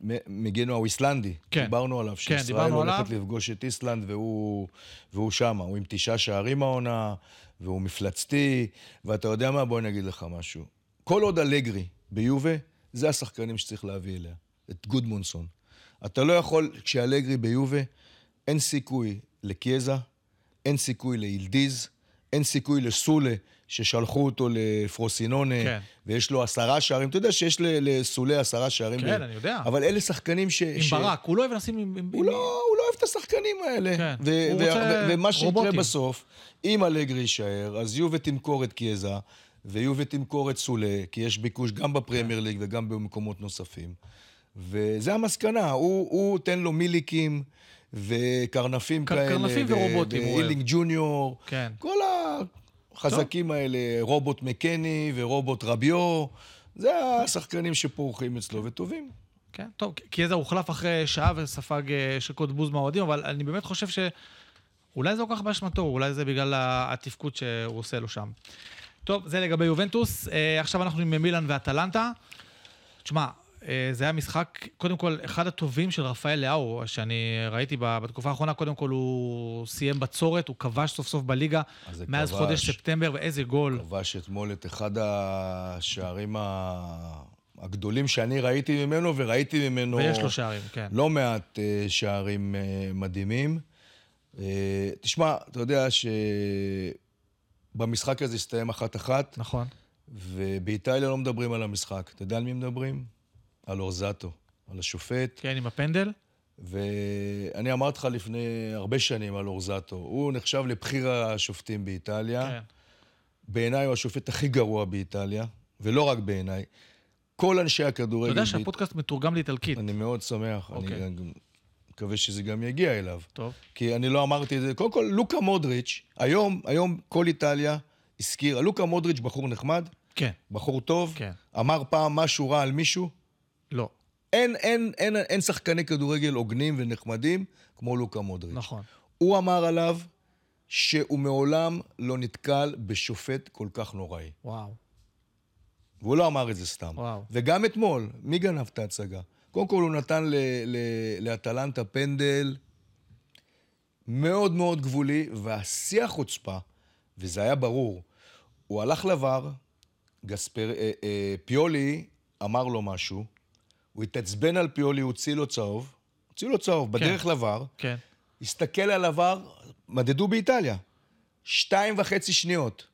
מ- מגנו האיסלנדי. כן. דיברנו עליו, כן, שישראל דיברנו הולכת עליו. לפגוש את איסלנד והוא, והוא שם, הוא עם תשעה שערים העונה, והוא מפלצתי, ואתה יודע מה? בוא אני אגיד לך משהו. כל עוד אלגרי ביובה, זה השחקנים שצריך להביא אליה, את גודמונסון. אתה לא יכול, כשאלגרי ביובה, אין סיכוי לקיאזה, אין סיכוי לאילדיז, אין סיכוי לסולה, ששלחו אותו לפרוסינונה, כן. ויש לו עשרה שערים. אתה יודע שיש לסולה עשרה שערים. כן, ב- אני יודע. אבל אלה שחקנים ש... עם ש... ברק, הוא לא אוהב לשים עם... עם- הוא לא, הוא לא אוהב את השחקנים האלה. כן, ו- הוא ו- רוצה ו- ומה שיקרה רובוטים. בסוף, אם אלגרי יישאר, אז יובה תמכור את קיאזה, ויובה תמכור את סולה, כי יש ביקוש גם בפרמייר ליג וגם במקומות נוספים. וזה המסקנה, הוא, הוא תן לו מיליקים וקרנפים קר- כאלה. קרנפים ורובוטים, הוא אוהב. ואילינג ג'וניור. כן. כל החזקים האלה, רובוט מקני ורובוט רביו, זה השחקנים שפורחים אצלו וטובים. כן, טוב, קיאזה הוחלף אחרי שעה וספג אה, שקות בוז מהאוהדים, אבל אני באמת חושב שאולי זה לא כל כך באשמתו, אולי זה בגלל התפקוד שהוא עושה לו שם. טוב, זה לגבי יובנטוס. אה, עכשיו אנחנו עם מילאן ואטלנטה. תשמע, זה היה משחק, קודם כל, אחד הטובים של רפאל לאהו, שאני ראיתי בתקופה האחרונה. קודם כל, הוא סיים בצורת, הוא כבש סוף סוף בליגה, מאז כבש. חודש ספטמבר, ואיזה גול. כבש אתמול את אחד השערים ה- הגדולים שאני ראיתי ממנו, וראיתי ממנו ויש לו שערים, כן. לא מעט אה, שערים אה, מדהימים. אה, תשמע, אתה יודע שבמשחק הזה הסתיים אחת-אחת, נכון. ובאיטליה לא מדברים על המשחק. אתה יודע על מי מדברים? על אורזטו, על השופט. כן, עם הפנדל. ואני אמרתי לך לפני הרבה שנים על אורזטו, הוא נחשב לבכיר השופטים באיטליה. כן. בעיניי הוא השופט הכי גרוע באיטליה, ולא רק בעיניי. כל אנשי אתה הכדורגל... יודע באיט- שהפודקאסט מתורגם לאיטלקית. אני מאוד שמח, אוקיי. אני גם מקווה שזה גם יגיע אליו. טוב. כי אני לא אמרתי את זה. קודם כל, לוקה מודריץ', היום, היום כל איטליה הזכירה, לוקה מודריץ' בחור נחמד, כן. בחור טוב, כן. אמר פעם משהו רע על מישהו. לא. אין, אין, אין, אין שחקני כדורגל הוגנים ונחמדים כמו לוקה מודריץ'. נכון. הוא אמר עליו שהוא מעולם לא נתקל בשופט כל כך נוראי. וואו. והוא לא אמר את זה סתם. וואו. וגם אתמול, מי גנב את ההצגה? קודם כל הוא נתן לאטלנטה פנדל מאוד מאוד גבולי, והשיא החוצפה, וזה היה ברור, הוא הלך לבר, גספר, אה, אה, פיולי אמר לו משהו, הוא התעצבן על פיולי, הוא הוציא לו צהוב, הוציא לו צהוב, בדרך לבר, כן. הסתכל על עבר, מדדו באיטליה, שתיים וחצי שניות.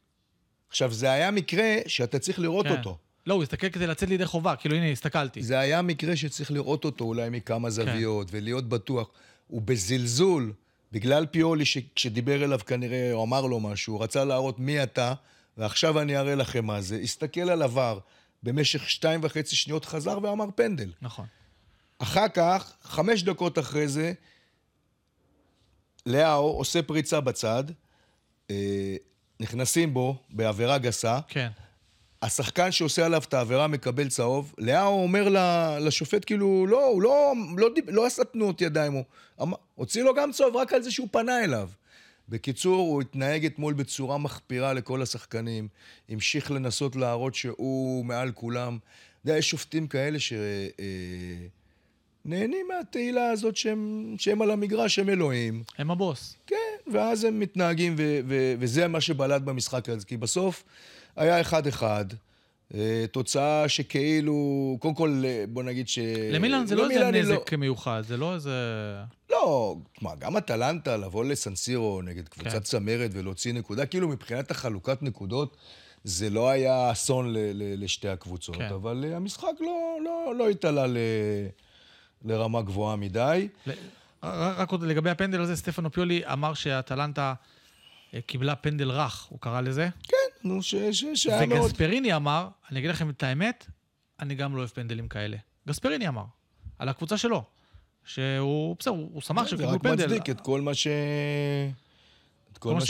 עכשיו, זה היה מקרה שאתה צריך לראות כן. אותו. לא, הוא הסתכל כדי לצאת לידי חובה, כאילו, הנה, הסתכלתי. זה היה מקרה שצריך לראות אותו אולי מכמה זוויות, ולהיות בטוח. הוא בזלזול בגלל פיולי, שכשדיבר אליו כנראה, או אמר לו משהו, הוא רצה להראות מי אתה, ועכשיו אני אראה לכם מה זה. הסתכל על עבר במשך שתיים וחצי שניות, חזר ואמר פנדל. נכון. אחר כך, חמש דקות אחרי זה, לאהו עושה פריצה בצד, אה, נכנסים בו בעבירה גסה. כן. השחקן שעושה עליו את העבירה מקבל צהוב. לאהו אומר לשופט, כאילו, לא, הוא לא, לא, לא עשה תנועות ידיים, הוא אמר, הוציא לו גם צהוב רק על זה שהוא פנה אליו. בקיצור, הוא התנהג אתמול בצורה מחפירה לכל השחקנים, המשיך לנסות להראות שהוא מעל כולם. אתה יודע, יש שופטים כאלה ש... אה, מהתהילה הזאת שהם, שהם על המגרש, הם אלוהים. הם הבוס. כן, ואז הם מתנהגים, ו- ו- וזה מה שבלט במשחק הזה. כי בסוף היה אחד-אחד, תוצאה שכאילו, קודם כל, אה, בוא נגיד ש... למילן זה לא איזה נזק לא... מיוחד, זה לא איזה... לא, תשמע, גם אטלנטה, לבוא לסנסירו נגד קבוצת כן. צמרת ולהוציא נקודה, כאילו מבחינת החלוקת נקודות, זה לא היה אסון ל- ל- לשתי הקבוצות, כן. אבל אה, המשחק לא, לא, לא התעלה ל... לרמה גבוהה מדי. רק עוד לגבי הפנדל הזה, סטפנו פיולי אמר שהטלנטה אה, קיבלה פנדל רך, הוא קרא לזה. כן, נו, שהיה מאוד... וגספריני אמר, אני אגיד לכם את האמת, אני גם לא אוהב פנדלים כאלה. גספריני אמר, על הקבוצה שלו, שהוא, בסדר, הוא שמח שהם קיבלו פנדל. זה רק מצדיק את כל מה ש... את כל מה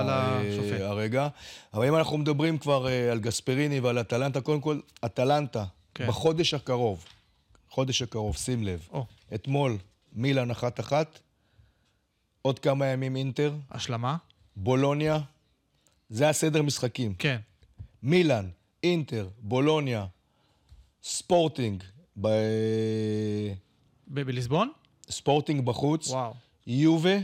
על השופט. אה, הרגע. אבל אם אנחנו מדברים כבר אה, על גספריני ועל אטלנטה, קודם כל, אטלנטה, כן. בחודש הקרוב, חודש הקרוב, שים לב. אתמול, מילאן אחת-אחת, עוד כמה ימים אינטר. השלמה. בולוניה. זה הסדר משחקים. כן. מילאן, אינטר, בולוניה, ספורטינג. ב... ב- בליסבון? ספורטינג בחוץ. וואו. יובה,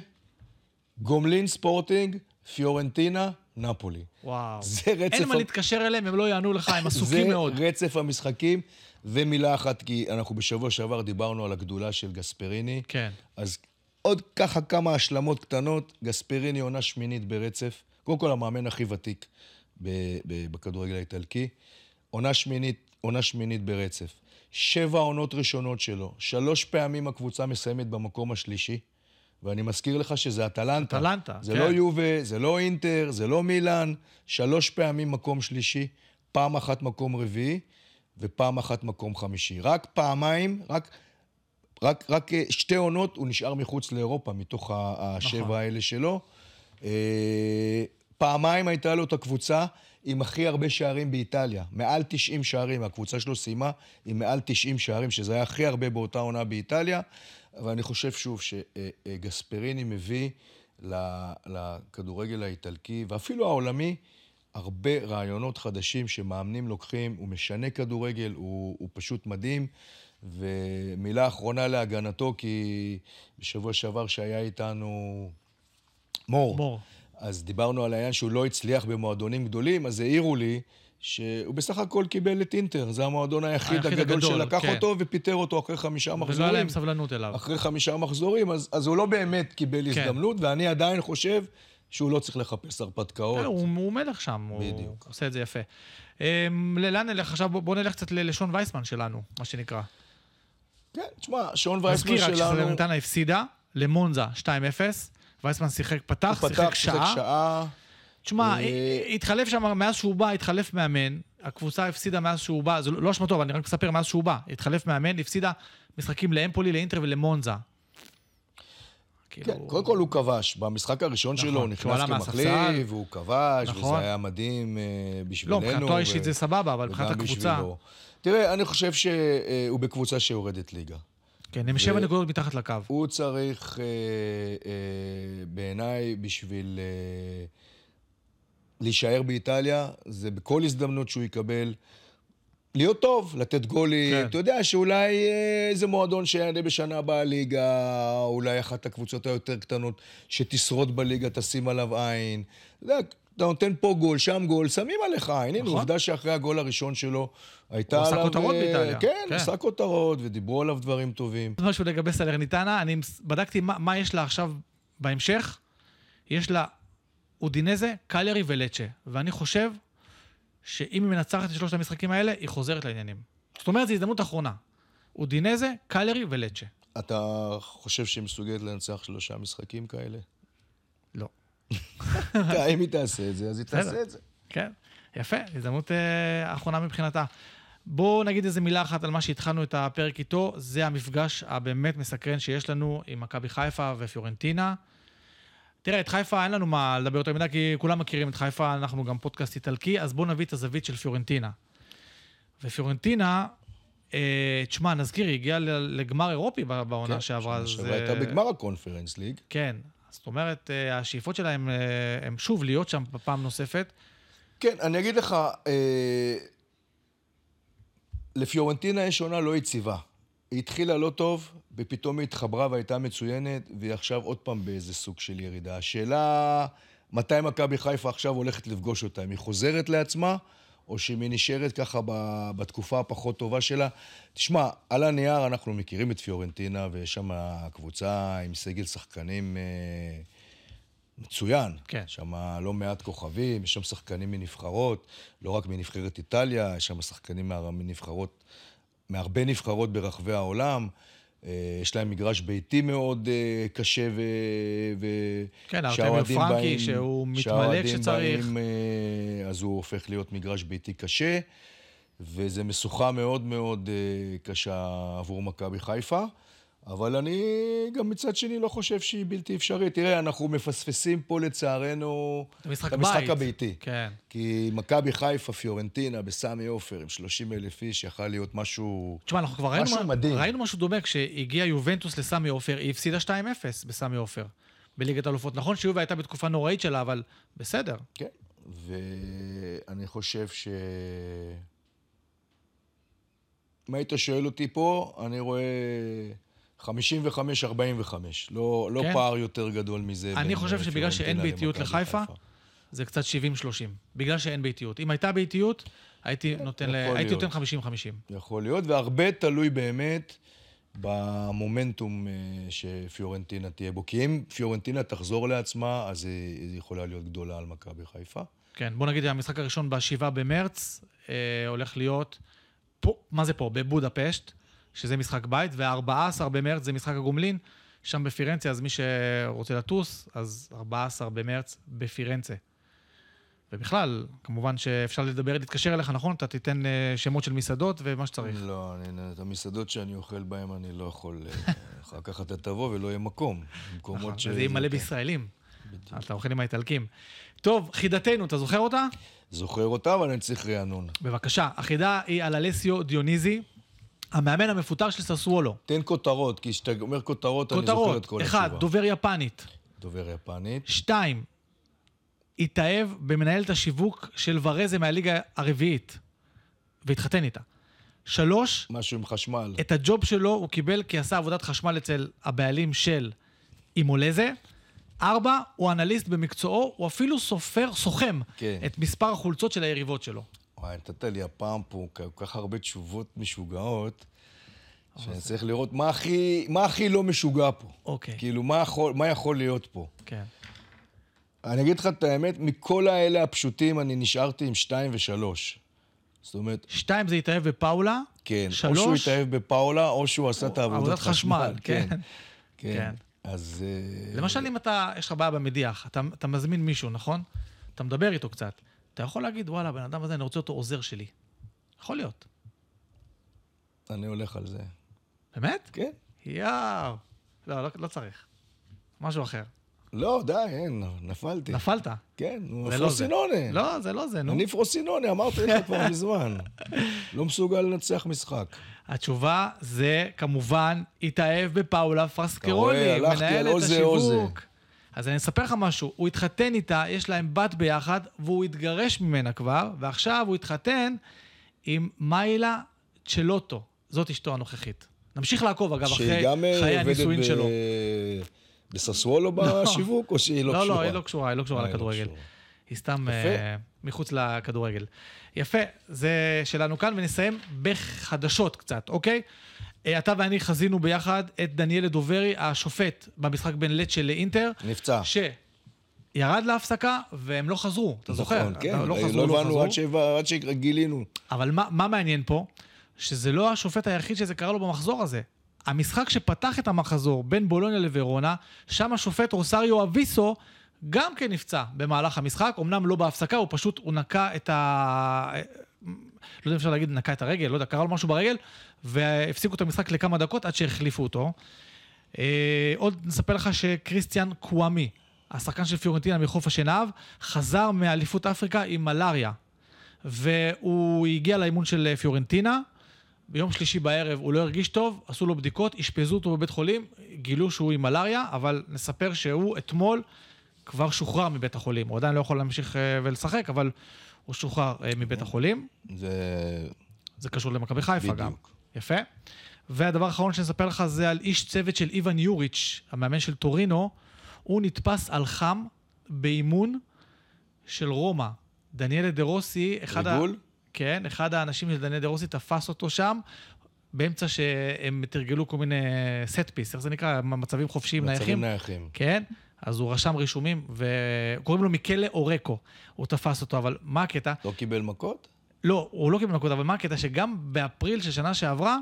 גומלין ספורטינג, פיורנטינה, נפולי. וואו. זה רצף... אין מה להתקשר אליהם, הם לא יענו לך, הם עסוקים מאוד. זה רצף המשחקים. ומילה אחת, כי אנחנו בשבוע שעבר דיברנו על הגדולה של גספריני. כן. אז עוד ככה כמה השלמות קטנות. גספריני עונה שמינית ברצף. קודם כל, המאמן הכי ותיק בכדורגל האיטלקי. עונה שמינית, עונה שמינית ברצף. שבע עונות ראשונות שלו. שלוש פעמים הקבוצה מסיימת במקום השלישי. ואני מזכיר לך שזה אטלנטה. אטלנטה, זה כן. לא יובה, זה לא אינטר, זה לא מילאן. שלוש פעמים מקום שלישי, פעם אחת מקום רביעי. ופעם אחת מקום חמישי. רק פעמיים, רק, רק, רק אה, שתי עונות הוא נשאר מחוץ לאירופה, מתוך השבע נכון. האלה שלו. אה, פעמיים הייתה לו את הקבוצה עם הכי הרבה שערים באיטליה. מעל 90 שערים, הקבוצה שלו סיימה עם מעל 90 שערים, שזה היה הכי הרבה באותה עונה באיטליה. אבל אני חושב שוב שגספריני מביא לכדורגל האיטלקי, ואפילו העולמי, הרבה רעיונות חדשים שמאמנים לוקחים, הוא משנה כדורגל, הוא, הוא פשוט מדהים. ומילה אחרונה להגנתו, כי בשבוע שעבר שהיה איתנו מור, מור. אז דיברנו על העניין שהוא לא הצליח במועדונים גדולים, אז העירו לי שהוא בסך הכל קיבל את אינטר, זה המועדון היחיד, היחיד הגדול, הגדול שלקח כן. אותו ופיטר אותו אחרי חמישה מחזורים. ולא היה להם סבלנות אליו. אחרי חמישה מחזורים, אז, אז הוא לא באמת קיבל כן. הזדמנות, ואני עדיין חושב שהוא לא צריך לחפש הרפתקאות. הוא, הוא מלך שם, בדיוק. הוא עושה את זה יפה. אמ, לאן נלך עכשיו? בוא נלך קצת לשון וייסמן שלנו, מה שנקרא. כן, תשמע, שון וייסמן שלנו... מזכיר רק שסלרנטנה הפסידה למונזה 2-0, וייסמן שיחק, פתח, שיחק שעה. פתח, שיחק שעה. תשמע, אה, התחלף שם, מאז שהוא בא, התחלף מאמן. הקבוצה הפסידה מאז שהוא בא, זה לא אשמתו, אבל אני רק מספר מאז שהוא בא. התחלף מאמן, הפסידה משחקים לאמפולי, לאינטר ולמונזה. כאילו... כן, קודם כל הוא כבש. במשחק הראשון נכון, שלו הוא נכנס כמחליף, והוא כבש, נכון. וזה היה מדהים uh, בשבילנו. לא, מבחינתו האישית ו... זה סבבה, אבל מבחינת הקבוצה... בשבילו. תראה, אני חושב שהוא בקבוצה שיורדת ליגה. כן, הם שבע נקודות מתחת לקו. הוא צריך, אה, אה, בעיניי, בשביל אה, להישאר באיטליה, זה בכל הזדמנות שהוא יקבל. להיות טוב, לתת גולים. כן. אתה יודע שאולי איזה מועדון שיענה בשנה הבאה ליגה, אולי אחת הקבוצות היותר קטנות שתשרוד בליגה, תשים עליו עין. אתה יודע, אתה נותן פה גול, שם גול, שמים עליך עין. הנה, נכון. עובדה שאחרי הגול הראשון שלו הייתה עליו... הוא עשה כותרות אה, באיטליה. כן, כן, עשה כותרות, ודיברו עליו דברים טובים. משהו לגבי סלרניטנה, אני בדקתי מה, מה יש לה עכשיו בהמשך. יש לה אודינזה, קליירי ולצ'ה. ואני חושב שאם היא מנצחת את שלושת המשחקים האלה, היא חוזרת לעניינים. זאת אומרת, זו הזדמנות אחרונה. אודינזה, קלרי ולצ'ה. אתה חושב שהיא מסוגלת לנצח שלושה משחקים כאלה? לא. אם היא תעשה את זה, אז היא. תעשה את זה. כן, יפה, הזדמנות אה, אחרונה מבחינתה. בואו נגיד איזה מילה אחת על מה שהתחלנו את הפרק איתו, זה המפגש הבאמת מסקרן שיש לנו עם מכבי חיפה ופיורנטינה. תראה, את חיפה אין לנו מה לדבר יותר מדי, כי כולם מכירים את חיפה, אנחנו גם פודקאסט איטלקי, אז בואו נביא את הזווית של פיורנטינה. ופיורנטינה, אה, תשמע, נזכיר, היא הגיעה לגמר אירופי בעונה כן, שעברה. שנה אז, שעברה הייתה אה, בגמר הקונפרנס ליג. כן, זאת אומרת, אה, השאיפות שלהם אה, הם שוב להיות שם פעם נוספת. כן, אני אגיד לך, אה, לפיורנטינה יש עונה לא יציבה. היא התחילה לא טוב, ופתאום היא התחברה והייתה מצוינת, והיא עכשיו עוד פעם באיזה סוג של ירידה. השאלה, מתי מכבי חיפה עכשיו הולכת לפגוש אותה? אם היא חוזרת לעצמה, או שאם היא נשארת ככה בתקופה הפחות טובה שלה? תשמע, על הנייר אנחנו מכירים את פיורנטינה, ויש שם קבוצה עם סגל שחקנים... אה, מצוין. כן. שם לא מעט כוכבים, יש שם שחקנים מנבחרות, לא רק מנבחרת איטליה, יש שם שחקנים מנבחרות, מהרבה נבחרות ברחבי העולם. אה, יש להם מגרש ביתי מאוד אה, קשה ו... כן, ארטמיו פרנקי, שהוא מתמלא כשצריך. באים, אה, אז הוא הופך להיות מגרש ביתי קשה, וזו משוכה מאוד מאוד קשה עבור מכבי חיפה. אבל אני גם מצד שני לא חושב שהיא בלתי אפשרית. תראה, אנחנו מפספסים פה לצערנו זה משחק את המשחק בית. הביתי. כן. כי מכבי חיפה, פיורנטינה, בסמי עופר, עם 30 אלף איש, יכל להיות משהו... תשמע, אנחנו כבר ראינו, משהו מדהים. ראינו משהו דומה כשהגיע יובנטוס לסמי עופר, היא הפסידה 2-0 בסמי עופר, בליגת האלופות. נכון שיובה הייתה בתקופה נוראית שלה, אבל בסדר. כן. ואני חושב ש... אם היית שואל אותי פה, אני רואה 55-45. לא, לא כן? פער יותר גדול מזה. אני בין, חושב אה, שבגלל שאין ביתיות לחיפה, זה קצת 70-30. בגלל שאין ביתיות. אם הייתה ביתיות, הייתי נותן, ל- כן, יכול הייתי להיות. נותן 50-50. יכול להיות, והרבה תלוי באמת במומנטום אה, שפיורנטינה תהיה בו. כי אם פיורנטינה תחזור לעצמה, אז היא היא יכולה להיות גדולה על מכבי חיפה. כן, בוא נגיד, המשחק הראשון ב-7 במרץ אה, הולך להיות, פה, מה זה פה? בבודפשט, שזה משחק בית, וה-14 במרץ זה משחק הגומלין, שם בפירנצה, אז מי שרוצה לטוס, אז 14 במרץ בפירנצה. ובכלל, כמובן שאפשר לדבר, להתקשר אליך, נכון? אתה תיתן אה, שמות של מסעדות ומה שצריך. לא, אני, את המסעדות שאני אוכל בהן אני לא יכול... אה, אחר כך אתה תבוא ולא יהיה מקום. נכון, ש... וזה יהיה מלא. בישראלים. אתה אוכל עם האיטלקים. טוב, חידתנו, אתה זוכר אותה? זוכר אותה, אבל אני צריך רענון. בבקשה. החידה היא על אלסיו דיוניזי, המאמן המפוטר של ססוולו. תן כותרות, כי כשאתה אומר כותרות, אני זוכר את כותרות, כל אחד, התשובה. דובר יפנית. דובר יפנית. שתיים, התאהב במנהלת השיווק של ורזה מהליגה הרביעית, והתחתן איתה. שלוש, משהו עם חשמל. את הג'וב שלו הוא קיבל כי עשה עבודת חשמל אצל הבעלים של אימולזה. ארבע, הוא אנליסט במקצועו, הוא אפילו סופר, סוכם כן. את מספר החולצות של היריבות שלו. וואי, נתת לי הפעם פה כל כך הרבה תשובות משוגעות, שאני צריך לראות מה הכי, מה הכי לא משוגע פה. אוקיי. כאילו, מה יכול, מה יכול להיות פה? כן. אני אגיד לך את האמת, מכל האלה הפשוטים אני נשארתי עם שתיים ושלוש. זאת אומרת, שתיים, זה התאהב בפאולה. כן, שלוש, או שהוא התאהב בפאולה, או שהוא עשה את העבודת עבודת חשמל, כן. כן. כן. אז... אה, למשל, אם אתה, יש לך בעיה במדיח, אתה, אתה מזמין מישהו, נכון? אתה מדבר איתו קצת. אתה יכול להגיד, וואלה, הבן אדם הזה, אני רוצה אותו עוזר שלי. יכול להיות. אני הולך על זה. באמת? כן. יאו. לא, לא, לא צריך. משהו אחר. לא, די, אין, נפלתי. נפלת. כן, נו, לא. פרוסינונה. לא, זה לא זה, נו. אני פרוסינונה, אמרתי לך כבר מזמן. לא מסוגל לנצח משחק. התשובה זה, כמובן, התאהב בפאולה פרסקרולי, על מנהלת. השיווק. אז אני אספר לך משהו, הוא התחתן איתה, יש להם בת ביחד, והוא התגרש ממנה כבר, ועכשיו הוא התחתן עם מיילה צ'לוטו, זאת אשתו הנוכחית. נמשיך לעקוב, אגב, אחרי אה, חיי הנישואין ב- שלו. בססוולו בשיווק, או שהיא לא לא, קשורה? לא, היא לא קשורה, היא לא קשורה אה, לא לכדורגל. קשורה. היא סתם. אה, מחוץ לכדורגל. יפה, זה שלנו כאן, ונסיים בחדשות קצת, אוקיי? אה, אתה ואני חזינו ביחד את דניאל דוברי, השופט במשחק בין לצ'ה לאינטר, נפצע. שירד להפסקה והם לא חזרו, אתה זוכר? נכון, כן, אתה- לא חזרו, לא הבנו שהבא- עד שגילינו. אבל מה, מה מעניין פה? שזה לא השופט היחיד שזה קרה לו במחזור הזה. המשחק שפתח את המחזור בין בולוניה לוורונה, שם השופט רוסריו אביסו גם כן נפצע במהלך המשחק, אמנם לא בהפסקה, הוא פשוט, הוא נקע את ה... לא יודע אם אפשר להגיד נקע את הרגל, לא יודע, קרה לו משהו ברגל, והפסיקו את המשחק לכמה דקות עד שהחליפו אותו. אה, עוד נספר לך שקריסטיאן קוואמי, השחקן של פיורנטינה מחוף השנהב, חזר מאליפות אפריקה עם מלאריה. והוא הגיע לאימון של פיורנטינה, ביום שלישי בערב הוא לא הרגיש טוב, עשו לו בדיקות, אשפזו אותו בבית חולים, גילו שהוא עם מלאריה, אבל נספר שהוא אתמול כבר שוחרר מבית החולים. הוא עדיין לא יכול להמשיך אה, ולשחק, אבל הוא שוחרר אה, מבית החולים. זה... זה קשור למכבי חיפה. גם. יפה. והדבר האחרון שאני אספר לך זה על איש צוות של איוון יוריץ', המאמן של טורינו. הוא נתפס על חם באימון של רומא. דניאלה דה רוסי, אחד, ה... ריגול? כן, אחד האנשים של דניאל דה רוסי תפס אותו שם, באמצע שהם תרגלו כל מיני set piece, איך זה נקרא? מצבים חופשיים נייחים. מצבים נייחים. כן, אז הוא רשם רישומים, וקוראים לו מיקלה אורקו. הוא תפס אותו, אבל מה הקטע? לא קיבל מכות? לא, הוא לא קיבל נקודה, אבל מה הקטע? שגם באפריל של שנה שעברה,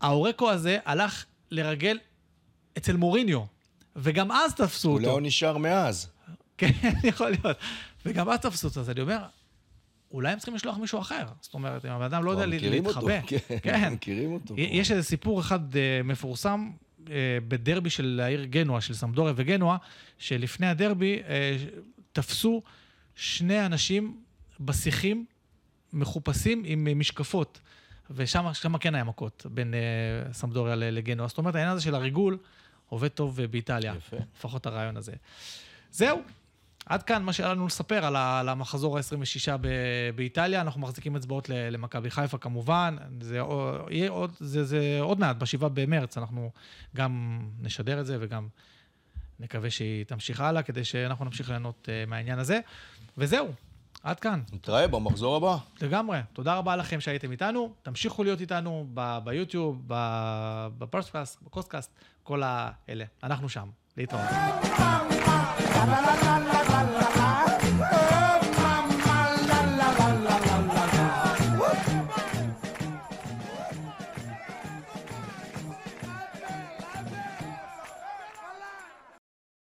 האורקו הזה הלך לרגל אצל מוריניו, וגם אז תפסו אולי אותו. הוא נשאר מאז. כן, יכול להיות. וגם אז תפסו אותו, אז אני אומר, אולי הם צריכים לשלוח מישהו אחר. זאת אומרת, אם הבן אדם לא יודע כבר מכירים אותו. להתחבא. כן, כן. מכירים אותו. יש איזה סיפור אחד אה, מפורסם בדרבי של העיר גנואה, של סמדוריה וגנואה, שלפני הדרבי אה, תפסו שני אנשים בשיחים מחופשים עם אה, משקפות, ושם שם כן היה מכות בין אה, סמדוריה לגנואה. זאת אומרת, העניין הזה של הריגול עובד טוב אה, באיטליה. יפה. לפחות הרעיון הזה. זהו. עד כאן מה שהיה לנו לספר על, ה, על המחזור ה-26 ב- באיטליה. אנחנו מחזיקים אצבעות ל- למכבי חיפה כמובן. זה, יהיה עוד, זה, זה עוד מעט, ב-7 במרץ, אנחנו גם נשדר את זה וגם נקווה שהיא תמשיך הלאה, כדי שאנחנו נמשיך ליהנות uh, מהעניין הזה. וזהו, עד כאן. נתראה במחזור הבא. לגמרי. תודה רבה לכם שהייתם איתנו. תמשיכו להיות איתנו ב- ביוטיוב, ב- בפודקאסט, בקוסטקאסט, כל האלה. אנחנו שם. להתראות. La la la la la